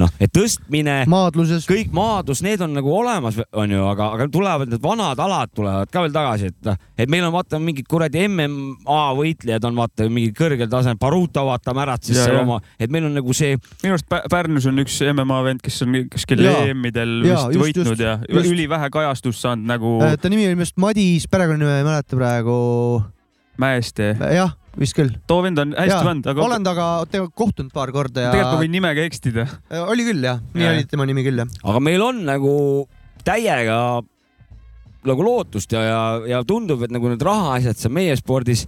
noh, et tõstmine, maadluses, kõik maadlus, need on nagu olemas, onju, aga, aga tulevad need vanad alad tulevad ka veel tagasi, et noh, et meil on vaata mingid kuradi MMA võitlejad on vaata mingid kõrgel tasemel, Baruta vaata märatses Ja, seal ja. oma, et meil on nagu see. minu arust Pä- Pärnus on üks MMA vend, kes on kuskil. EM-idel vist võitnud just, ja ülivähe kajastust saanud nagu Äh, ta nimi oli minu arust Madis, perekonnanime ei mäleta praegu. Mäeste. jah, vist küll. too vend on hästi vend, aga olen temaga kohtunud paar korda ja. tegelikult ma võin nimega eksida. oli küll jah, nii Jah. oli tema nimi küll jah. aga meil on nagu täiega nagu lootust ja, ja, ja tundub, et nagu need rahaasjad seal meie spordis,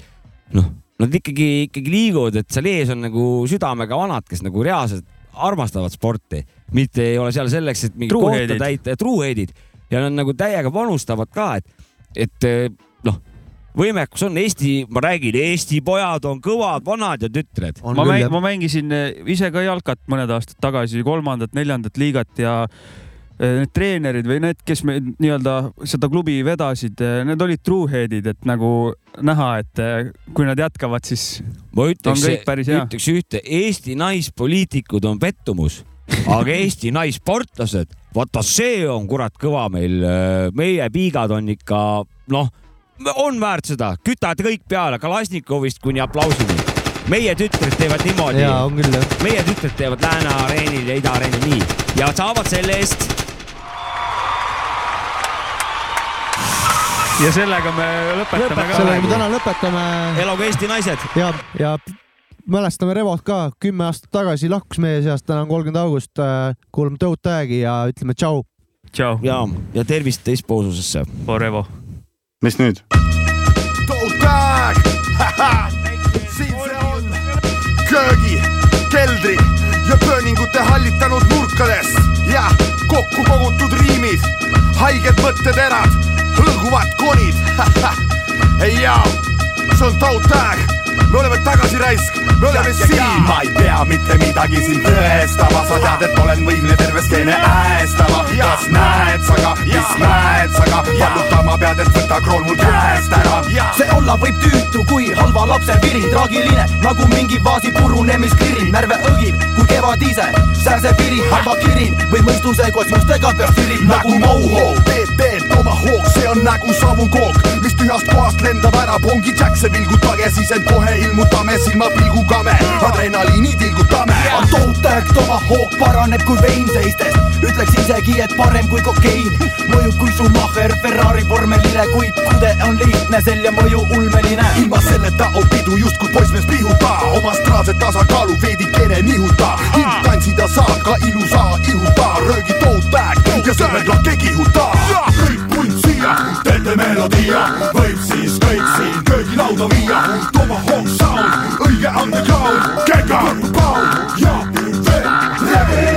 noh, nad ikkagi, ikkagi liiguvad, et seal ees on nagu südamega vanad, kes nagu reaalselt armastavad sporti, mitte ei ole seal selleks, et mingi kohta täita ja truuhead'id ja nad nagu täiega panustavad ka, et, et võimekus on Eesti, ma räägin, Eesti pojad on kõvad vanad ja tütred. ma, mäng, ma mängisin eh, ise ka jalkat mõned aastad tagasi, kolmandat-neljandat liigat ja eh, need treenerid või need, kes me nii-öelda seda klubi vedasid, need olid truehead'id, et nagu näha, et eh, kui nad jätkavad, siis ma on ütleks kõik, päris hea. ütleks ühte, Eesti naispoliitikud on pettumus, aga *laughs* Eesti naissportlased, vaata see on kurat kõva meil, meie piigad on ikka noh, on väärt seda, kütavad kõik peale Kalasnikovist kuni aplausini. meie tütred teevad niimoodi. Jaa, on küll, jah. meie tütred teevad Lääne areenil ja Ida areenil nii ja saavad selle eest ja sellega me lõpetame ka. sellega me täna lõpetame. elagu Eesti naised. ja, ja mälestame Revot ka, kümme aastat tagasi lahkus meie seast, täna on kolmkümmend august, kuulame Toe Tag'i ja ütleme tšau. tšau. ja, ja tervist teispoolsusesse. Revo. Mis nüüd? Siin see on. Köögi, keldri ja pööningute hallitanud nurkades. Ja kokku kogutud riimid, haiged mõtteterad, hõlguvad konid. ei jaa, see on Tautag, me oleme tagasi raisk, me oleme siin. ma ei pea mitte midagi siin tõestama, sa tead, et olen võimeline terve skeene äästama. kas näed sa ka, mis näed sa ka, vallutama pead, et võta kroon mul käest ära. see olla võib tüütu kui halva lapse viri, traagiline nagu mingi vaasi purunemiskiri, närve õgib kui kevad ise, sääsepiri, halva kirin. Või mõistuse koos juustega peab tirin nagu Moho, BB Tomahawk, see on nagu savukook, mis tühjast kohast lendab ära, pongi Jackse vilgutage, siis end kohe ilmutame, silmapilguga me adrenaliini tilgutame. on Toe-Tag Tomahawk paraneb kui vein seistes, ütleks isegi, et parem kui kokein. mõjub kui Schumacher, Ferrari vormelile, kuid kude on lihtne, selja mõju ulmeline. ilma selleta on pidu justkui poissmees pihuta, oma astraalset tasakaalu veidikene nihuta, hind tantsida saab ka ilusa ihuta, röögi Toe-Tag ja sõrmed lakke kihuta. kõik punt siia, teete melodia, võib siis kõik siin köögilauda viia, Tomahawk sound, õige underground, kega, pound ja veel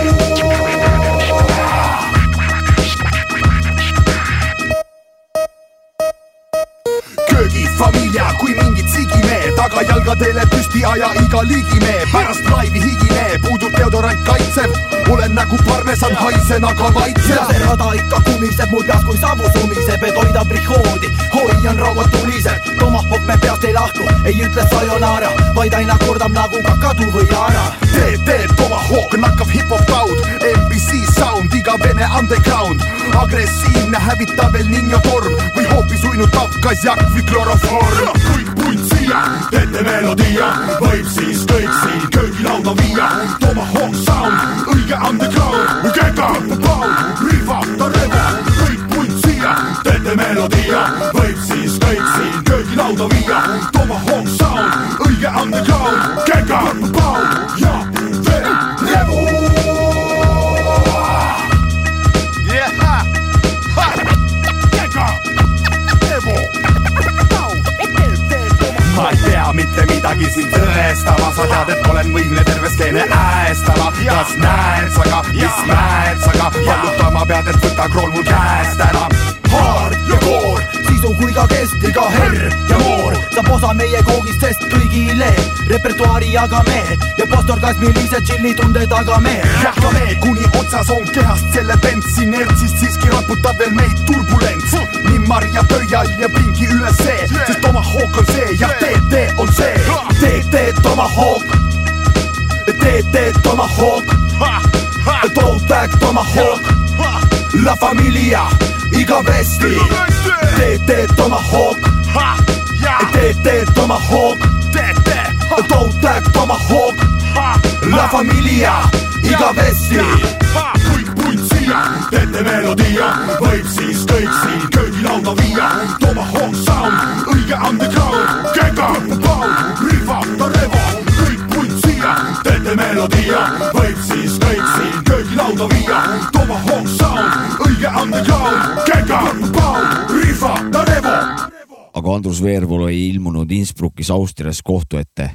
köögifamilia kui sigimehed, tagajalgadele püsti aja iga liigimehe, pärast laivi higine, puudub deodorant kaitsev, olen nagu parmesan, haisen aga maitsev see rada ikka kumiseb mul peas kui savu sumiseb, et hoida prihoodi, hoian rauad tuliseb, tomahawk me peast ei lahku, ei ütle sayonara, vaid aina kordab nagu kakadu või Yara. TT Tomahawk nakkav hip-hop taud, MBC sound, iga vene underground, agressiivne hävitav El Niño torm. Või hoopis uinutav kasjak või kloroform. siia, teete melodia, võib siis kõik siin köögilauda viia, Tomahawk sound, õige underground, kega, pound, riva, ta revo, kõik punt siia, teete melodia, võib siis kõik siin köögilauda viia, Tomahawk sound, õige underground, kega, pound mitte midagi siin tõestama, sa tead, et olen võimeline terve skeene äästama. kas näed sa ka, mis mäed sa ka, vallutama pead, et võta kroon mul käest ära. haar ja koor, sisu kui ka kestiga herr ja moor saab osa meie koogist, sest kõigile repertuaari jagame ja postorgasmilise tšilli tunde tagame. jätkame, kuni otsas on kehast selle tents inertsist siiski raputab veel meid turbulents. Nii marja pöial ja pingi üle see, sest Tomahawk on see ja TT on see. TT Tomahawk, TT Tomahawk, Throwback Tomahawk, La Familia, igavesti, TT Tomahawk, TT Tomahawk, Throwback Tomahawk, La Familia, igavesti. siia, teete melodia, võib siis kõik siin köögilauda viia. Tomahawk sound, õige underground, kega, pound, riva, revo, kõik punt siia, teete melodia, võib siis kõik siin köögilauda viia. Tomahawk sound, õige underground, kega, pound, riva, revo. aga Andrus Veerpalu ei ilmunud Innsbruckis Austrias kohtu ette